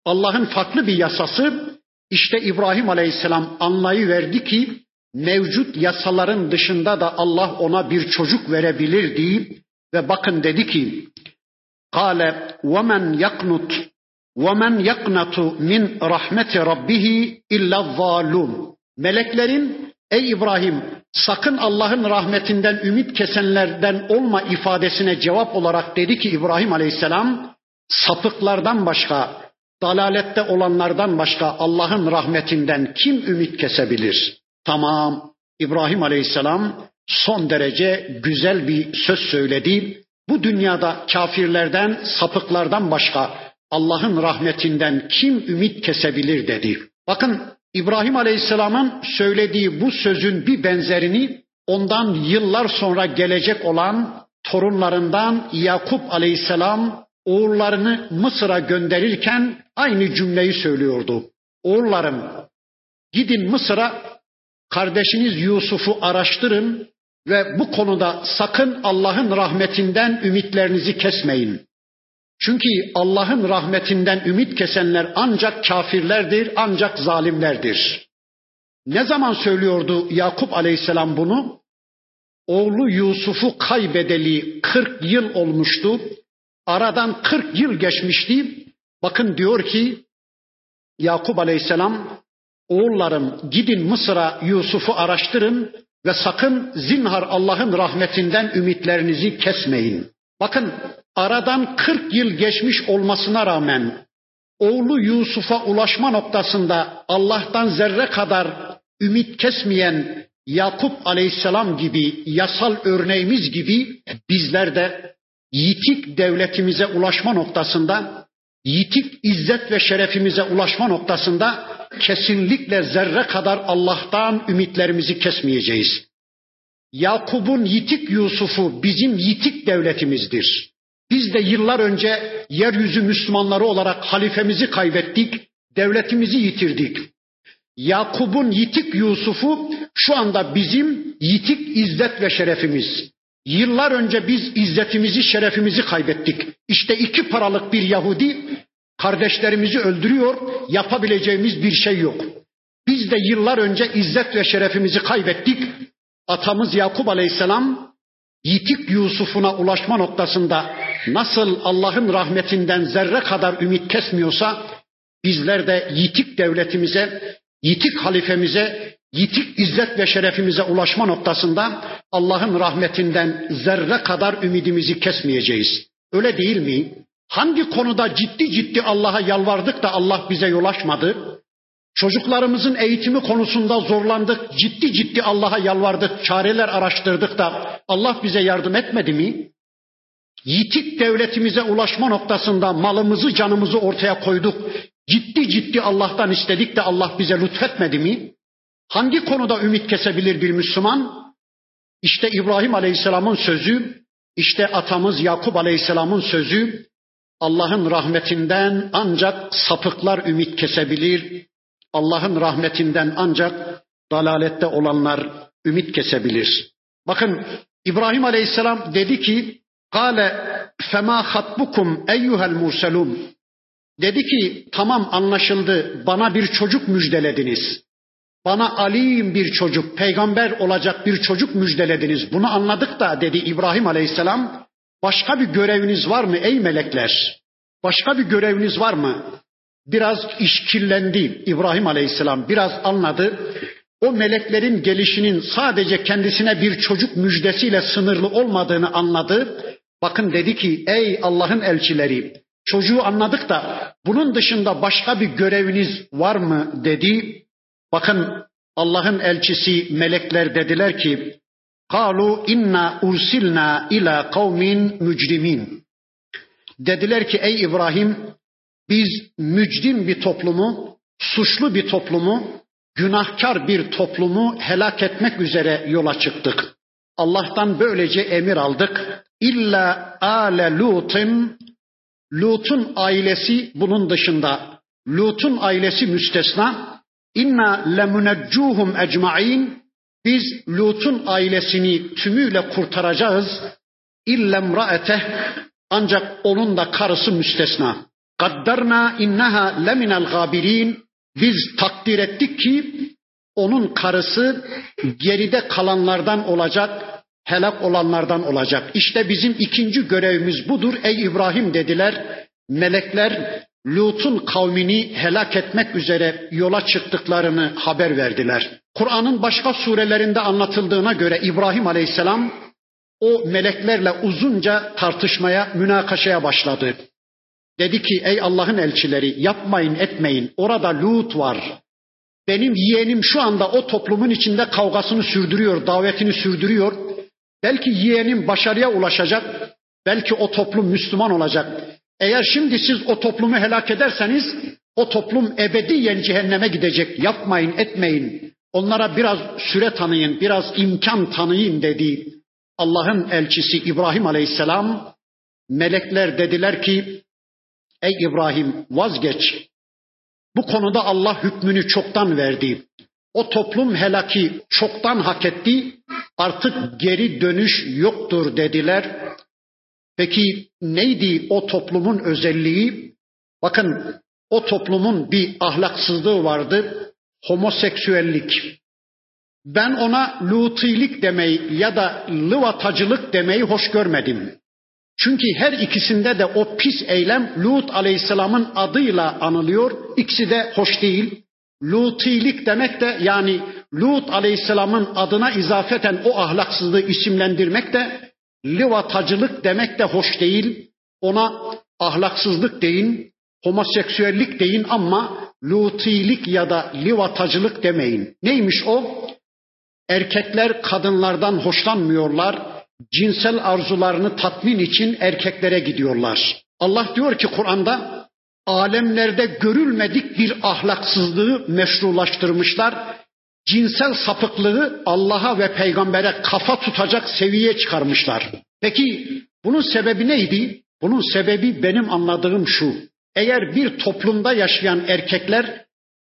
Allah'ın farklı bir yasası. İşte İbrahim Aleyhisselam anlayıverdi ki mevcut yasaların dışında da Allah ona bir çocuk verebilir deyip ve bakın dedi ki Kale وَمَنْ يَقْنُتْ وَمَنْ يَقْنَتُ مِنْ رَحْمَةِ رَبِّهِ اِلَّا الظَّالُمْ Meleklerin ey İbrahim sakın Allah'ın rahmetinden ümit kesenlerden olma ifadesine cevap olarak dedi ki İbrahim Aleyhisselam sapıklardan başka, dalalette olanlardan başka Allah'ın rahmetinden kim ümit kesebilir? Tamam, İbrahim Aleyhisselam son derece güzel bir söz söyledi. Bu dünyada kafirlerden, sapıklardan başka Allah'ın rahmetinden kim ümit kesebilir dedi. Bakın İbrahim Aleyhisselam'ın söylediği bu sözün bir benzerini ondan yıllar sonra gelecek olan torunlarından Yakup Aleyhisselam oğullarını Mısır'a gönderirken aynı cümleyi söylüyordu. Oğullarım gidin Mısır'a kardeşiniz Yusuf'u araştırın ve bu konuda sakın Allah'ın rahmetinden ümitlerinizi kesmeyin. Çünkü Allah'ın rahmetinden ümit kesenler ancak kafirlerdir, ancak zalimlerdir. Ne zaman söylüyordu Yakup Aleyhisselam bunu? Oğlu Yusuf'u kaybedeli 40 yıl olmuştu. Aradan 40 yıl geçmişti. Bakın diyor ki Yakup Aleyhisselam oğullarım gidin Mısır'a Yusuf'u araştırın ve sakın zinhar Allah'ın rahmetinden ümitlerinizi kesmeyin. Bakın aradan 40 yıl geçmiş olmasına rağmen oğlu Yusuf'a ulaşma noktasında Allah'tan zerre kadar ümit kesmeyen Yakup Aleyhisselam gibi yasal örneğimiz gibi bizler de yitik devletimize ulaşma noktasında, yitik izzet ve şerefimize ulaşma noktasında kesinlikle zerre kadar Allah'tan ümitlerimizi kesmeyeceğiz. Yakup'un yitik Yusuf'u bizim yitik devletimizdir. Biz de yıllar önce yeryüzü Müslümanları olarak halifemizi kaybettik, devletimizi yitirdik. Yakup'un yitik Yusuf'u şu anda bizim yitik izzet ve şerefimiz. Yıllar önce biz izzetimizi, şerefimizi kaybettik. İşte iki paralık bir Yahudi kardeşlerimizi öldürüyor, yapabileceğimiz bir şey yok. Biz de yıllar önce izzet ve şerefimizi kaybettik. Atamız Yakup Aleyhisselam yitik Yusuf'una ulaşma noktasında nasıl Allah'ın rahmetinden zerre kadar ümit kesmiyorsa bizler de yitik devletimize, yitik halifemize, yitik izzet ve şerefimize ulaşma noktasında Allah'ın rahmetinden zerre kadar ümidimizi kesmeyeceğiz. Öyle değil mi? Hangi konuda ciddi ciddi Allah'a yalvardık da Allah bize yol açmadı? Çocuklarımızın eğitimi konusunda zorlandık, ciddi ciddi Allah'a yalvardık, çareler araştırdık da Allah bize yardım etmedi mi? Yitik devletimize ulaşma noktasında malımızı, canımızı ortaya koyduk. Ciddi ciddi Allah'tan istedik de Allah bize lütfetmedi mi? Hangi konuda ümit kesebilir bir Müslüman? İşte İbrahim Aleyhisselam'ın sözü, işte atamız Yakup Aleyhisselam'ın sözü, Allah'ın rahmetinden ancak sapıklar ümit kesebilir. Allah'ın rahmetinden ancak dalalette olanlar ümit kesebilir. Bakın İbrahim Aleyhisselam dedi ki Kale fema hatbukum eyyuhel murselun. Dedi ki tamam anlaşıldı bana bir çocuk müjdelediniz. Bana alim bir çocuk, peygamber olacak bir çocuk müjdelediniz. Bunu anladık da dedi İbrahim Aleyhisselam. Başka bir göreviniz var mı ey melekler? Başka bir göreviniz var mı? Biraz işkillendi İbrahim Aleyhisselam. Biraz anladı. O meleklerin gelişinin sadece kendisine bir çocuk müjdesiyle sınırlı olmadığını anladı. Bakın dedi ki ey Allah'ın elçileri çocuğu anladık da bunun dışında başka bir göreviniz var mı dedi. Bakın Allah'ın elçisi melekler dediler ki Kalu inna ursilna ila kavmin mücrimin. Dediler ki ey İbrahim biz mücrim bir toplumu, suçlu bir toplumu, günahkar bir toplumu helak etmek üzere yola çıktık. Allah'tan böylece emir aldık. İlla ale Lut'un Lut'un ailesi bunun dışında. Lut'un ailesi müstesna. İnna lemuneccuhum ecmain. Biz Lut'un ailesini tümüyle kurtaracağız. İllemraeteh ancak onun da karısı müstesna. Kaddarna innaha leminel gabirin. Biz takdir ettik ki onun karısı geride kalanlardan olacak, helak olanlardan olacak. İşte bizim ikinci görevimiz budur ey İbrahim dediler. Melekler Lut'un kavmini helak etmek üzere yola çıktıklarını haber verdiler. Kur'an'ın başka surelerinde anlatıldığına göre İbrahim Aleyhisselam o meleklerle uzunca tartışmaya, münakaşaya başladı. Dedi ki ey Allah'ın elçileri yapmayın etmeyin orada Lut var. Benim yeğenim şu anda o toplumun içinde kavgasını sürdürüyor, davetini sürdürüyor. Belki yeğenim başarıya ulaşacak. Belki o toplum Müslüman olacak. Eğer şimdi siz o toplumu helak ederseniz o toplum ebediyen cehenneme gidecek. Yapmayın, etmeyin. Onlara biraz süre tanıyın, biraz imkan tanıyın dedi. Allah'ın elçisi İbrahim Aleyhisselam melekler dediler ki ey İbrahim vazgeç. Bu konuda Allah hükmünü çoktan verdi. O toplum helaki çoktan hak etti. Artık geri dönüş yoktur dediler. Peki neydi o toplumun özelliği? Bakın o toplumun bir ahlaksızlığı vardı. Homoseksüellik. Ben ona lutilik demeyi ya da lıvatacılık demeyi hoş görmedim. Çünkü her ikisinde de o pis eylem Lut aleyhisselamın adıyla anılıyor. İkisi de hoş değil. Lutilik demek de yani Lut aleyhisselamın adına izafeten o ahlaksızlığı isimlendirmek de livatacılık demek de hoş değil. Ona ahlaksızlık deyin, homoseksüellik deyin ama lutilik ya da livatacılık demeyin. Neymiş o? Erkekler kadınlardan hoşlanmıyorlar. Cinsel arzularını tatmin için erkeklere gidiyorlar. Allah diyor ki Kur'an'da alemlerde görülmedik bir ahlaksızlığı meşrulaştırmışlar. Cinsel sapıklığı Allah'a ve peygambere kafa tutacak seviyeye çıkarmışlar. Peki bunun sebebi neydi? Bunun sebebi benim anladığım şu. Eğer bir toplumda yaşayan erkekler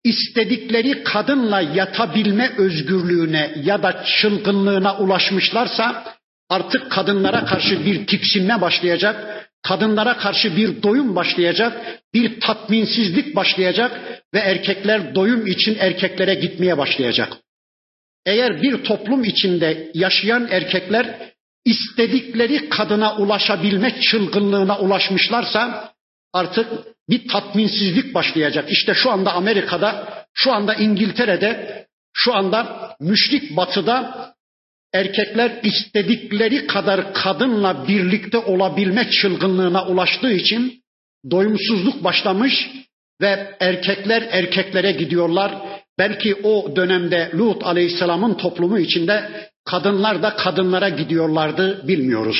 istedikleri kadınla yatabilme özgürlüğüne ya da çılgınlığına ulaşmışlarsa artık kadınlara karşı bir tiksinme başlayacak, kadınlara karşı bir doyum başlayacak, bir tatminsizlik başlayacak ve erkekler doyum için erkeklere gitmeye başlayacak. Eğer bir toplum içinde yaşayan erkekler istedikleri kadına ulaşabilme çılgınlığına ulaşmışlarsa artık bir tatminsizlik başlayacak. İşte şu anda Amerika'da, şu anda İngiltere'de, şu anda müşrik batıda erkekler istedikleri kadar kadınla birlikte olabilme çılgınlığına ulaştığı için doyumsuzluk başlamış ve erkekler erkeklere gidiyorlar. Belki o dönemde Lut Aleyhisselam'ın toplumu içinde kadınlar da kadınlara gidiyorlardı bilmiyoruz.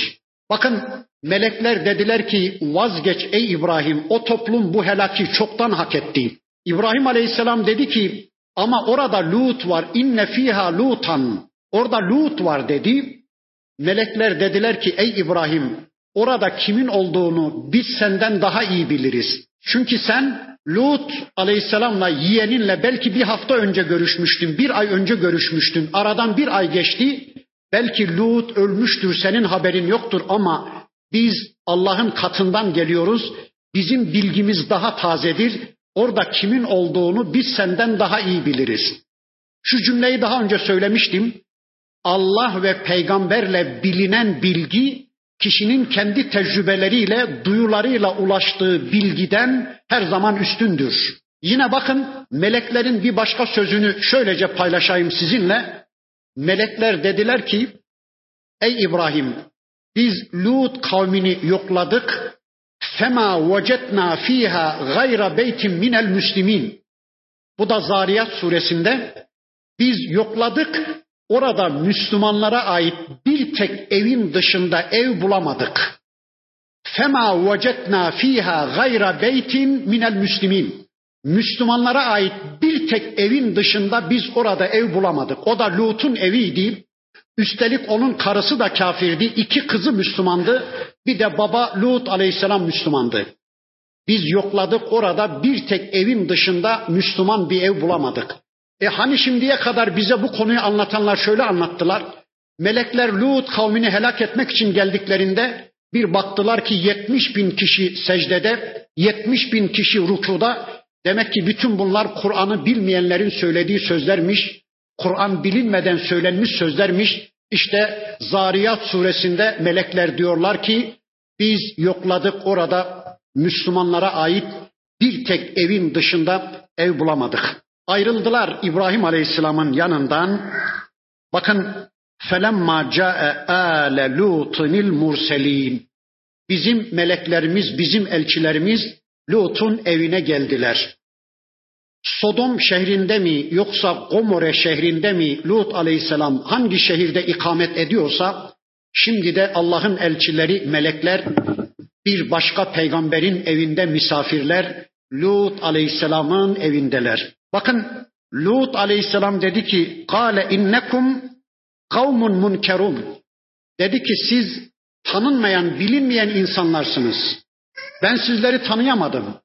Bakın melekler dediler ki vazgeç ey İbrahim o toplum bu helaki çoktan hak etti. İbrahim Aleyhisselam dedi ki ama orada Lut var inne fiha lutan orada Lut var dedi. Melekler dediler ki ey İbrahim orada kimin olduğunu biz senden daha iyi biliriz. Çünkü sen Lut aleyhisselamla yeğeninle belki bir hafta önce görüşmüştün, bir ay önce görüşmüştün. Aradan bir ay geçti. Belki Lut ölmüştür, senin haberin yoktur ama biz Allah'ın katından geliyoruz. Bizim bilgimiz daha tazedir. Orada kimin olduğunu biz senden daha iyi biliriz. Şu cümleyi daha önce söylemiştim. Allah ve peygamberle bilinen bilgi kişinin kendi tecrübeleriyle, duyularıyla ulaştığı bilgiden her zaman üstündür. Yine bakın meleklerin bir başka sözünü şöylece paylaşayım sizinle. Melekler dediler ki, ey İbrahim biz Lut kavmini yokladık. Fema vecetna fiha gayra beytin minel müslimin. Bu da Zariyat suresinde biz yokladık Orada Müslümanlara ait bir tek evin dışında ev bulamadık. Fema vecetna fiha gayra beytin minel müslimin. Müslümanlara ait bir tek evin dışında biz orada ev bulamadık. O da Lut'un eviydi. Üstelik onun karısı da kafirdi. iki kızı Müslümandı. Bir de baba Lut aleyhisselam Müslümandı. Biz yokladık orada bir tek evin dışında Müslüman bir ev bulamadık. E hani şimdiye kadar bize bu konuyu anlatanlar şöyle anlattılar. Melekler Lut kavmini helak etmek için geldiklerinde bir baktılar ki 70 bin kişi secdede, 70 bin kişi rukuda. Demek ki bütün bunlar Kur'an'ı bilmeyenlerin söylediği sözlermiş. Kur'an bilinmeden söylenmiş sözlermiş. İşte Zariyat suresinde melekler diyorlar ki biz yokladık orada Müslümanlara ait bir tek evin dışında ev bulamadık. Ayrıldılar İbrahim Aleyhisselam'ın yanından. Bakın felemma ca'e ale lutunil murselin. bizim meleklerimiz, bizim elçilerimiz Lut'un evine geldiler. Sodom şehrinde mi yoksa Gomorre şehrinde mi Lut aleyhisselam hangi şehirde ikamet ediyorsa şimdi de Allah'ın elçileri melekler bir başka peygamberin evinde misafirler Lut aleyhisselamın evindeler. Bakın Lut aleyhisselam dedi ki kâle innekum kavmun munkerun. Dedi ki siz tanınmayan, bilinmeyen insanlarsınız. Ben sizleri tanıyamadım.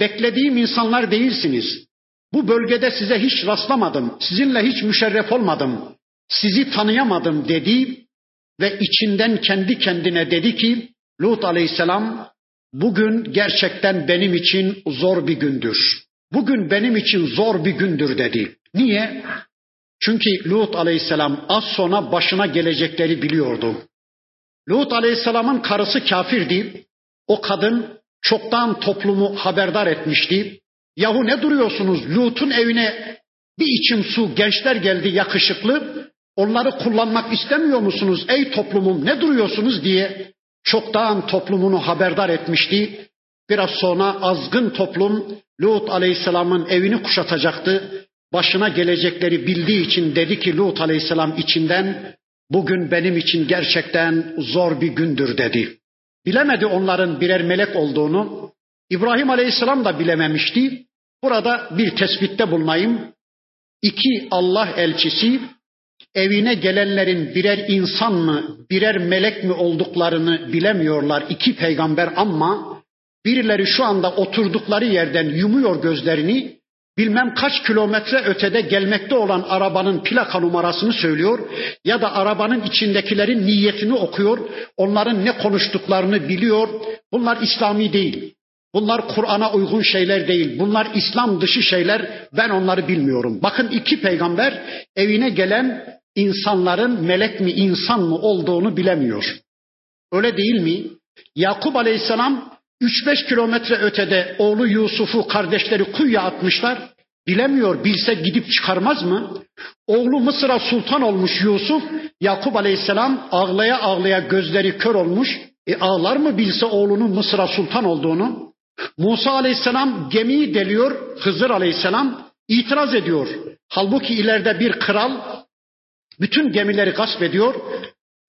Beklediğim insanlar değilsiniz. Bu bölgede size hiç rastlamadım. Sizinle hiç müşerref olmadım. Sizi tanıyamadım dedi ve içinden kendi kendine dedi ki Lut aleyhisselam bugün gerçekten benim için zor bir gündür. Bugün benim için zor bir gündür dedi. Niye? Çünkü Lut aleyhisselam az sonra başına gelecekleri biliyordu. Lut aleyhisselamın karısı kafirdi. O kadın çoktan toplumu haberdar etmişti. Yahu ne duruyorsunuz? Lut'un evine bir içim su gençler geldi yakışıklı. Onları kullanmak istemiyor musunuz ey toplumum ne duruyorsunuz diye çoktan toplumunu haberdar etmişti. Biraz sonra azgın toplum Lut aleyhisselamın evini kuşatacaktı. Başına gelecekleri bildiği için dedi ki Lut aleyhisselam içinden bugün benim için gerçekten zor bir gündür dedi. Bilemedi onların birer melek olduğunu. İbrahim aleyhisselam da bilememişti. Burada bir tespitte bulunayım. İki Allah elçisi evine gelenlerin birer insan mı, birer melek mi olduklarını bilemiyorlar iki peygamber ama birileri şu anda oturdukları yerden yumuyor gözlerini, bilmem kaç kilometre ötede gelmekte olan arabanın plaka numarasını söylüyor ya da arabanın içindekilerin niyetini okuyor, onların ne konuştuklarını biliyor. Bunlar İslami değil. Bunlar Kur'an'a uygun şeyler değil. Bunlar İslam dışı şeyler. Ben onları bilmiyorum. Bakın iki peygamber evine gelen insanların melek mi insan mı olduğunu bilemiyor. Öyle değil mi? Yakup Aleyhisselam 3-5 kilometre ötede oğlu Yusuf'u kardeşleri kuyuya atmışlar. Bilemiyor, bilse gidip çıkarmaz mı? Oğlu Mısır'a sultan olmuş Yusuf, Yakup Aleyhisselam ağlaya ağlaya gözleri kör olmuş. E ağlar mı bilse oğlunun Mısır'a sultan olduğunu? Musa Aleyhisselam gemiyi deliyor, Hızır Aleyhisselam itiraz ediyor. Halbuki ileride bir kral bütün gemileri gasp ediyor.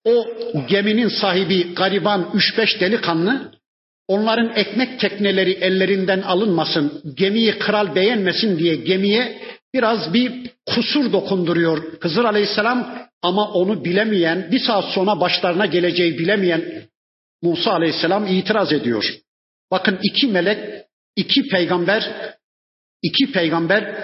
O geminin sahibi gariban 3-5 delikanlı onların ekmek tekneleri ellerinden alınmasın, gemiyi kral beğenmesin diye gemiye biraz bir kusur dokunduruyor Hızır Aleyhisselam ama onu bilemeyen, bir saat sonra başlarına geleceği bilemeyen Musa Aleyhisselam itiraz ediyor. Bakın iki melek, iki peygamber, iki peygamber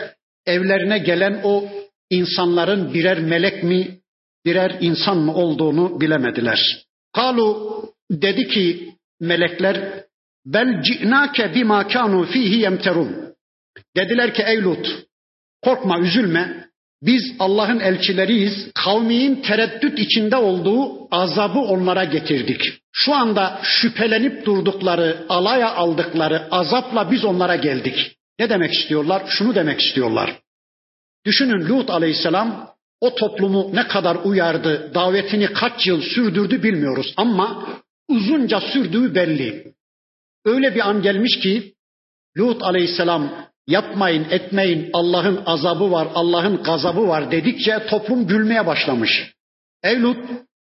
evlerine gelen o insanların birer melek mi, birer insan mı olduğunu bilemediler. Kalu dedi ki melekler bel ci'nake bima kanu fihi yemterun. Dediler ki ey Lut korkma üzülme biz Allah'ın elçileriyiz. Kavminin tereddüt içinde olduğu azabı onlara getirdik. Şu anda şüphelenip durdukları, alaya aldıkları azapla biz onlara geldik. Ne demek istiyorlar? Şunu demek istiyorlar. Düşünün Lut aleyhisselam o toplumu ne kadar uyardı, davetini kaç yıl sürdürdü bilmiyoruz ama uzunca sürdüğü belli. Öyle bir an gelmiş ki Lut aleyhisselam yapmayın etmeyin Allah'ın azabı var, Allah'ın gazabı var dedikçe toplum gülmeye başlamış. Ey Lut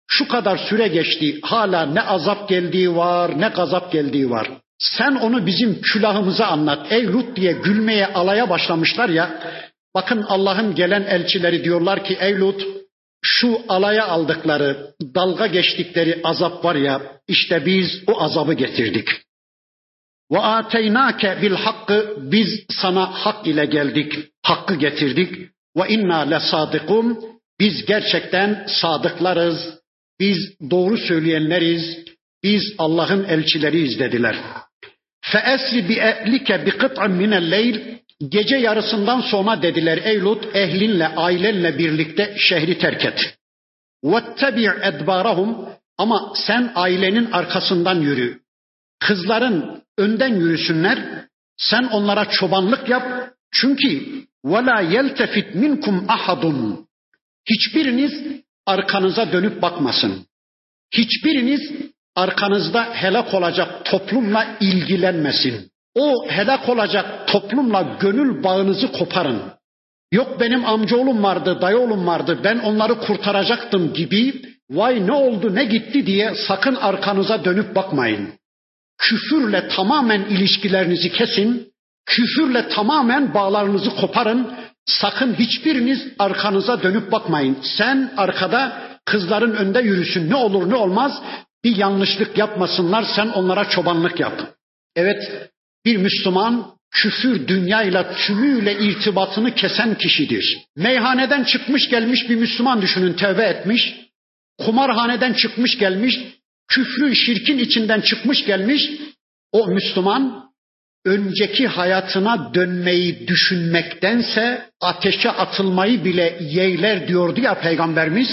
şu kadar süre geçti hala ne azap geldiği var ne gazap geldiği var. Sen onu bizim külahımıza anlat ey Lut diye gülmeye alaya başlamışlar ya. Bakın Allah'ın gelen elçileri diyorlar ki ey Lut şu alaya aldıkları, dalga geçtikleri azap var ya işte biz o azabı getirdik. Ve ateynake bil hakkı biz sana hak ile geldik. Hakkı getirdik. Ve inna le sadıkum biz gerçekten sadıklarız. Biz doğru söyleyenleriz. Biz Allah'ın elçileriyiz dediler. Fe esri bi ehlike bi kıt'in minel leyl Gece yarısından sonra dediler ey Lut ehlinle ailenle birlikte şehri terk et. Vettebi' edbarahum Ama sen ailenin arkasından yürü. Kızların önden yürüsünler. Sen onlara çobanlık yap. Çünkü وَلَا يَلْتَفِتْ مِنْكُمْ أَحَدٌ Hiçbiriniz arkanıza dönüp bakmasın. Hiçbiriniz arkanızda helak olacak toplumla ilgilenmesin. O helak olacak toplumla gönül bağınızı koparın. Yok benim amcaoğlum vardı, dayıoğlum vardı, ben onları kurtaracaktım gibi vay ne oldu ne gitti diye sakın arkanıza dönüp bakmayın. Küfürle tamamen ilişkilerinizi kesin, küfürle tamamen bağlarınızı koparın. Sakın hiçbiriniz arkanıza dönüp bakmayın. Sen arkada kızların önde yürüsün ne olur ne olmaz bir yanlışlık yapmasınlar sen onlara çobanlık yap. Evet bir Müslüman küfür dünyayla tümüyle irtibatını kesen kişidir. Meyhaneden çıkmış gelmiş bir Müslüman düşünün tevbe etmiş. Kumarhaneden çıkmış gelmiş, küfrün şirkin içinden çıkmış gelmiş. O Müslüman önceki hayatına dönmeyi düşünmektense ateşe atılmayı bile yeğler diyordu ya peygamberimiz.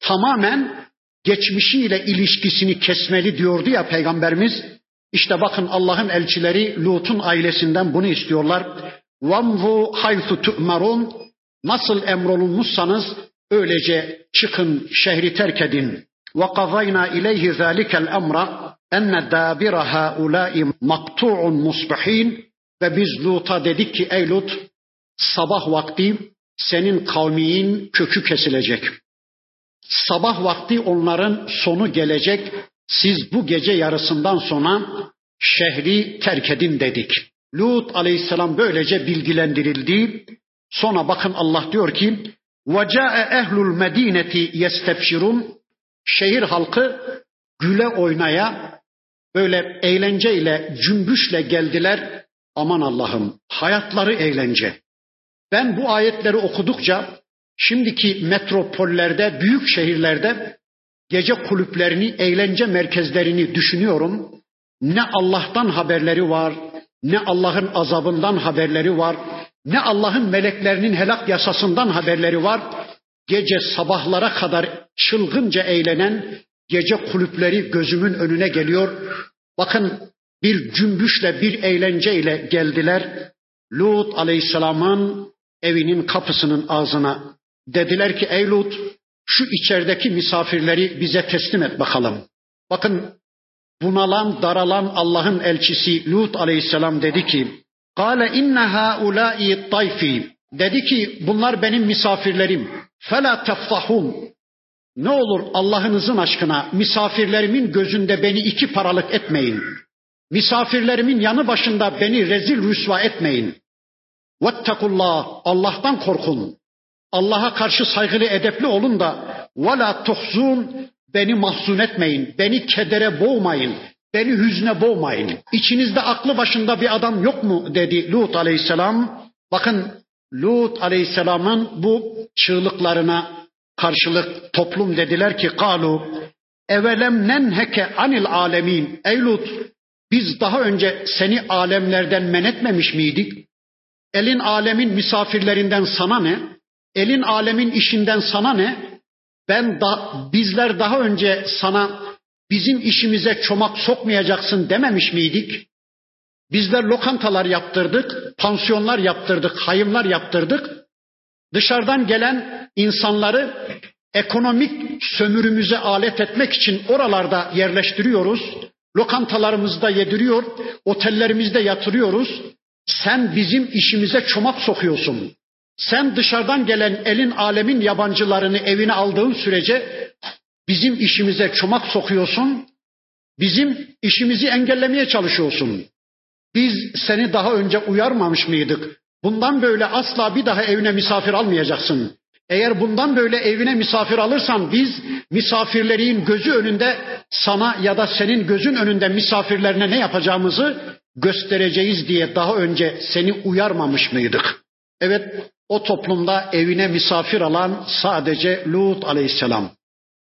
Tamamen geçmişiyle ilişkisini kesmeli diyordu ya peygamberimiz. İşte bakın Allah'ın elçileri Lut'un ailesinden bunu istiyorlar. Vamvu haythu tu'marun nasıl emrolunmuşsanız öylece çıkın şehri terk edin. Ve kazayna ileyhi zalikel emra enne dabira haulâi maktu'un musbihin ve biz Lut'a dedik ki ey Lut sabah vakti senin kavmin kökü kesilecek. Sabah vakti onların sonu gelecek. Siz bu gece yarısından sonra şehri terk edin dedik. Lut aleyhisselam böylece bilgilendirildi. Sonra bakın Allah diyor ki وَجَاءَ اَهْلُ الْمَد۪ينَةِ يَسْتَبْشِرُونَ Şehir halkı güle oynaya böyle eğlenceyle, cümbüşle geldiler. Aman Allah'ım hayatları eğlence. Ben bu ayetleri okudukça şimdiki metropollerde, büyük şehirlerde gece kulüplerini, eğlence merkezlerini düşünüyorum. Ne Allah'tan haberleri var, ne Allah'ın azabından haberleri var, ne Allah'ın meleklerinin helak yasasından haberleri var. Gece sabahlara kadar çılgınca eğlenen gece kulüpleri gözümün önüne geliyor. Bakın bir cümbüşle bir eğlenceyle geldiler. Lut aleyhisselamın evinin kapısının ağzına dediler ki ey Lut şu içerideki misafirleri bize teslim et bakalım. Bakın bunalan daralan Allah'ın elçisi Lut aleyhisselam dedi ki Kale inne haulâi tayfi. Dedi ki bunlar benim misafirlerim. Fela teftahun. Ne olur Allah'ınızın aşkına misafirlerimin gözünde beni iki paralık etmeyin. Misafirlerimin yanı başında beni rezil rüsva etmeyin. Vettakullah Allah'tan korkun. Allah'a karşı saygılı edepli olun da vela tuhzun beni mahzun etmeyin. Beni kedere boğmayın. Beni hüzne boğmayın. İçinizde aklı başında bir adam yok mu dedi Lut aleyhisselam. Bakın Lut aleyhisselamın bu çığlıklarına karşılık toplum dediler ki kalu evelem nenheke anil alemin. Ey Lut biz daha önce seni alemlerden men etmemiş miydik? Elin alemin misafirlerinden sana ne? Elin alemin işinden sana ne? Ben da bizler daha önce sana bizim işimize çomak sokmayacaksın dememiş miydik? Bizler lokantalar yaptırdık, pansiyonlar yaptırdık, hayımlar yaptırdık. Dışarıdan gelen insanları ekonomik sömürümüze alet etmek için oralarda yerleştiriyoruz. Lokantalarımızda yediriyor, otellerimizde yatırıyoruz. Sen bizim işimize çomak sokuyorsun. Sen dışarıdan gelen elin alemin yabancılarını evine aldığın sürece bizim işimize çomak sokuyorsun. Bizim işimizi engellemeye çalışıyorsun. Biz seni daha önce uyarmamış mıydık? Bundan böyle asla bir daha evine misafir almayacaksın. Eğer bundan böyle evine misafir alırsan biz misafirlerin gözü önünde sana ya da senin gözün önünde misafirlerine ne yapacağımızı göstereceğiz diye daha önce seni uyarmamış mıydık? Evet o toplumda evine misafir alan sadece Lut aleyhisselam.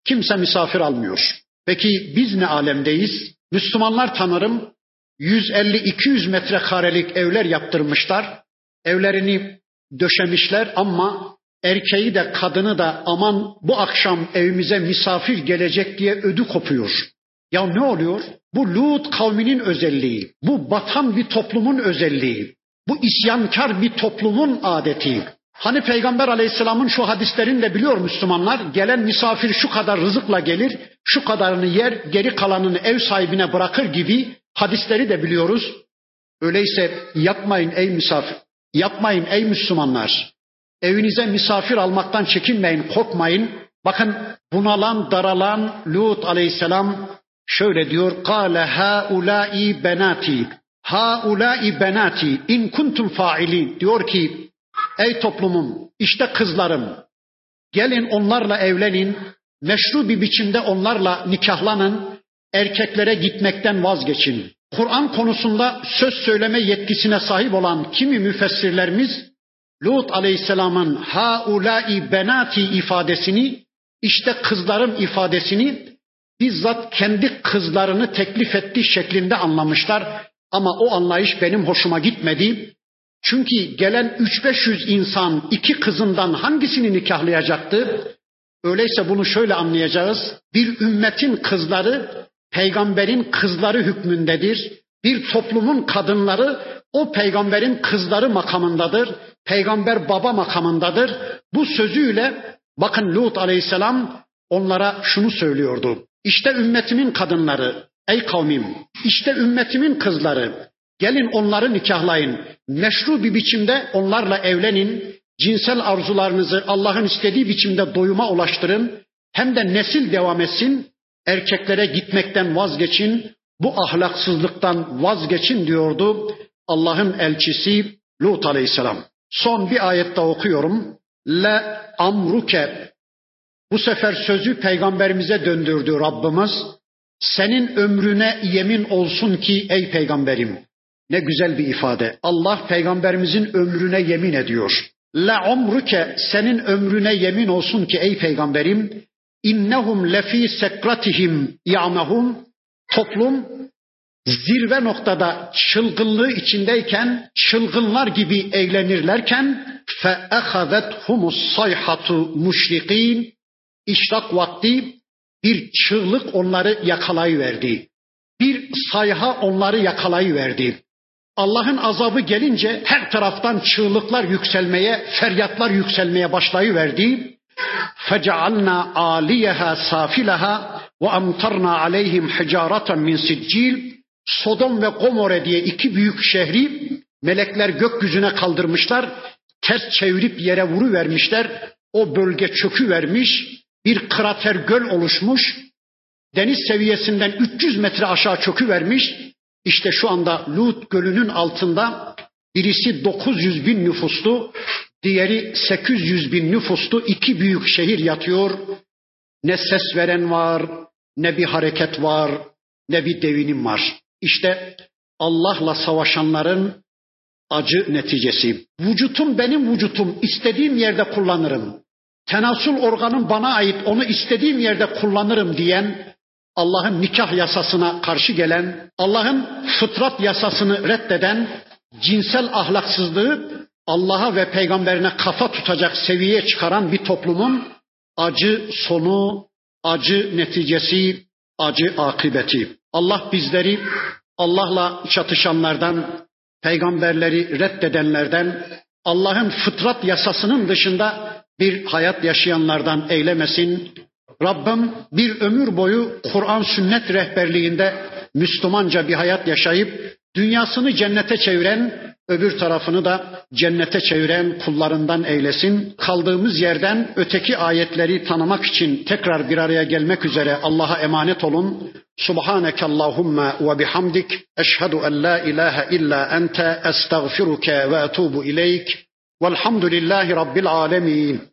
Kimse misafir almıyor. Peki biz ne alemdeyiz? Müslümanlar tanırım 150-200 metrekarelik evler yaptırmışlar. Evlerini döşemişler ama erkeği de kadını da aman bu akşam evimize misafir gelecek diye ödü kopuyor. Ya ne oluyor? Bu Lut kavminin özelliği, bu batan bir toplumun özelliği, bu isyankar bir toplumun adeti. Hani Peygamber Aleyhisselam'ın şu hadislerini de biliyor Müslümanlar. Gelen misafir şu kadar rızıkla gelir, şu kadarını yer, geri kalanını ev sahibine bırakır gibi hadisleri de biliyoruz. Öyleyse yapmayın ey misafir, yapmayın ey Müslümanlar. Evinize misafir almaktan çekinmeyin, korkmayın. Bakın bunalan, daralan Lut aleyhisselam şöyle diyor. Kale haulai benati. Haulai benati in kuntum faili. Diyor ki ey toplumum işte kızlarım. Gelin onlarla evlenin. Meşru bir biçimde onlarla nikahlanın. Erkeklere gitmekten vazgeçin. Kur'an konusunda söz söyleme yetkisine sahip olan kimi müfessirlerimiz Lut aleyhisselamın haulai benati ifadesini işte kızlarım ifadesini bizzat kendi kızlarını teklif ettiği şeklinde anlamışlar. Ama o anlayış benim hoşuma gitmedi. Çünkü gelen 3-500 insan iki kızından hangisini nikahlayacaktı? Öyleyse bunu şöyle anlayacağız. Bir ümmetin kızları peygamberin kızları hükmündedir. Bir toplumun kadınları o peygamberin kızları makamındadır. Peygamber baba makamındadır. Bu sözüyle bakın Lut aleyhisselam onlara şunu söylüyordu. İşte ümmetimin kadınları, ey kavmim, işte ümmetimin kızları, gelin onları nikahlayın. Meşru bir biçimde onlarla evlenin. Cinsel arzularınızı Allah'ın istediği biçimde doyuma ulaştırın. Hem de nesil devam etsin. Erkeklere gitmekten vazgeçin. Bu ahlaksızlıktan vazgeçin diyordu Allah'ın elçisi Lut aleyhisselam. Son bir ayette okuyorum. Le amruke bu sefer sözü peygamberimize döndürdü Rabbimiz. Senin ömrüne yemin olsun ki ey peygamberim. Ne güzel bir ifade. Allah peygamberimizin ömrüne yemin ediyor. La umruke senin ömrüne yemin olsun ki ey peygamberim. İnnehum lefi sekratihim ya'mehun. Toplum zirve noktada çılgınlığı içindeyken çılgınlar gibi eğlenirlerken fe ehazethumus sayhatu muşrikin işrak vakti bir çığlık onları yakalayıverdi. Bir sayha onları yakalayıverdi. Allah'ın azabı gelince her taraftan çığlıklar yükselmeye, feryatlar yükselmeye başlayıverdi. فَجَعَلْنَا عَالِيَهَا سَافِلَهَا وَاَمْطَرْنَا عَلَيْهِمْ حِجَارَةً مِنْ سِجِّيلٍ Sodom ve Gomorre diye iki büyük şehri melekler gökyüzüne kaldırmışlar. Ters çevirip yere vuru vermişler. O bölge çökü vermiş bir krater göl oluşmuş. Deniz seviyesinden 300 metre aşağı çöküvermiş. İşte şu anda Lut Gölü'nün altında birisi 900 bin nüfuslu, diğeri 800 bin nüfuslu iki büyük şehir yatıyor. Ne ses veren var, ne bir hareket var, ne bir devinim var. İşte Allah'la savaşanların acı neticesi. Vücutum benim vücutum, istediğim yerde kullanırım tenasül organım bana ait onu istediğim yerde kullanırım diyen Allah'ın nikah yasasına karşı gelen, Allah'ın fıtrat yasasını reddeden, cinsel ahlaksızlığı Allah'a ve peygamberine kafa tutacak seviyeye çıkaran bir toplumun acı sonu, acı neticesi, acı akıbeti. Allah bizleri Allah'la çatışanlardan, peygamberleri reddedenlerden, Allah'ın fıtrat yasasının dışında bir hayat yaşayanlardan eylemesin. Rabbim bir ömür boyu Kur'an sünnet rehberliğinde Müslümanca bir hayat yaşayıp dünyasını cennete çeviren, öbür tarafını da cennete çeviren kullarından eylesin. Kaldığımız yerden öteki ayetleri tanımak için tekrar bir araya gelmek üzere Allah'a emanet olun. Subhaneke Allahumma ve bihamdik. Eşhedü en la ilahe illa ente estağfiruke ve etubu ileyk. Velhamdülillahi Rabbil alemin.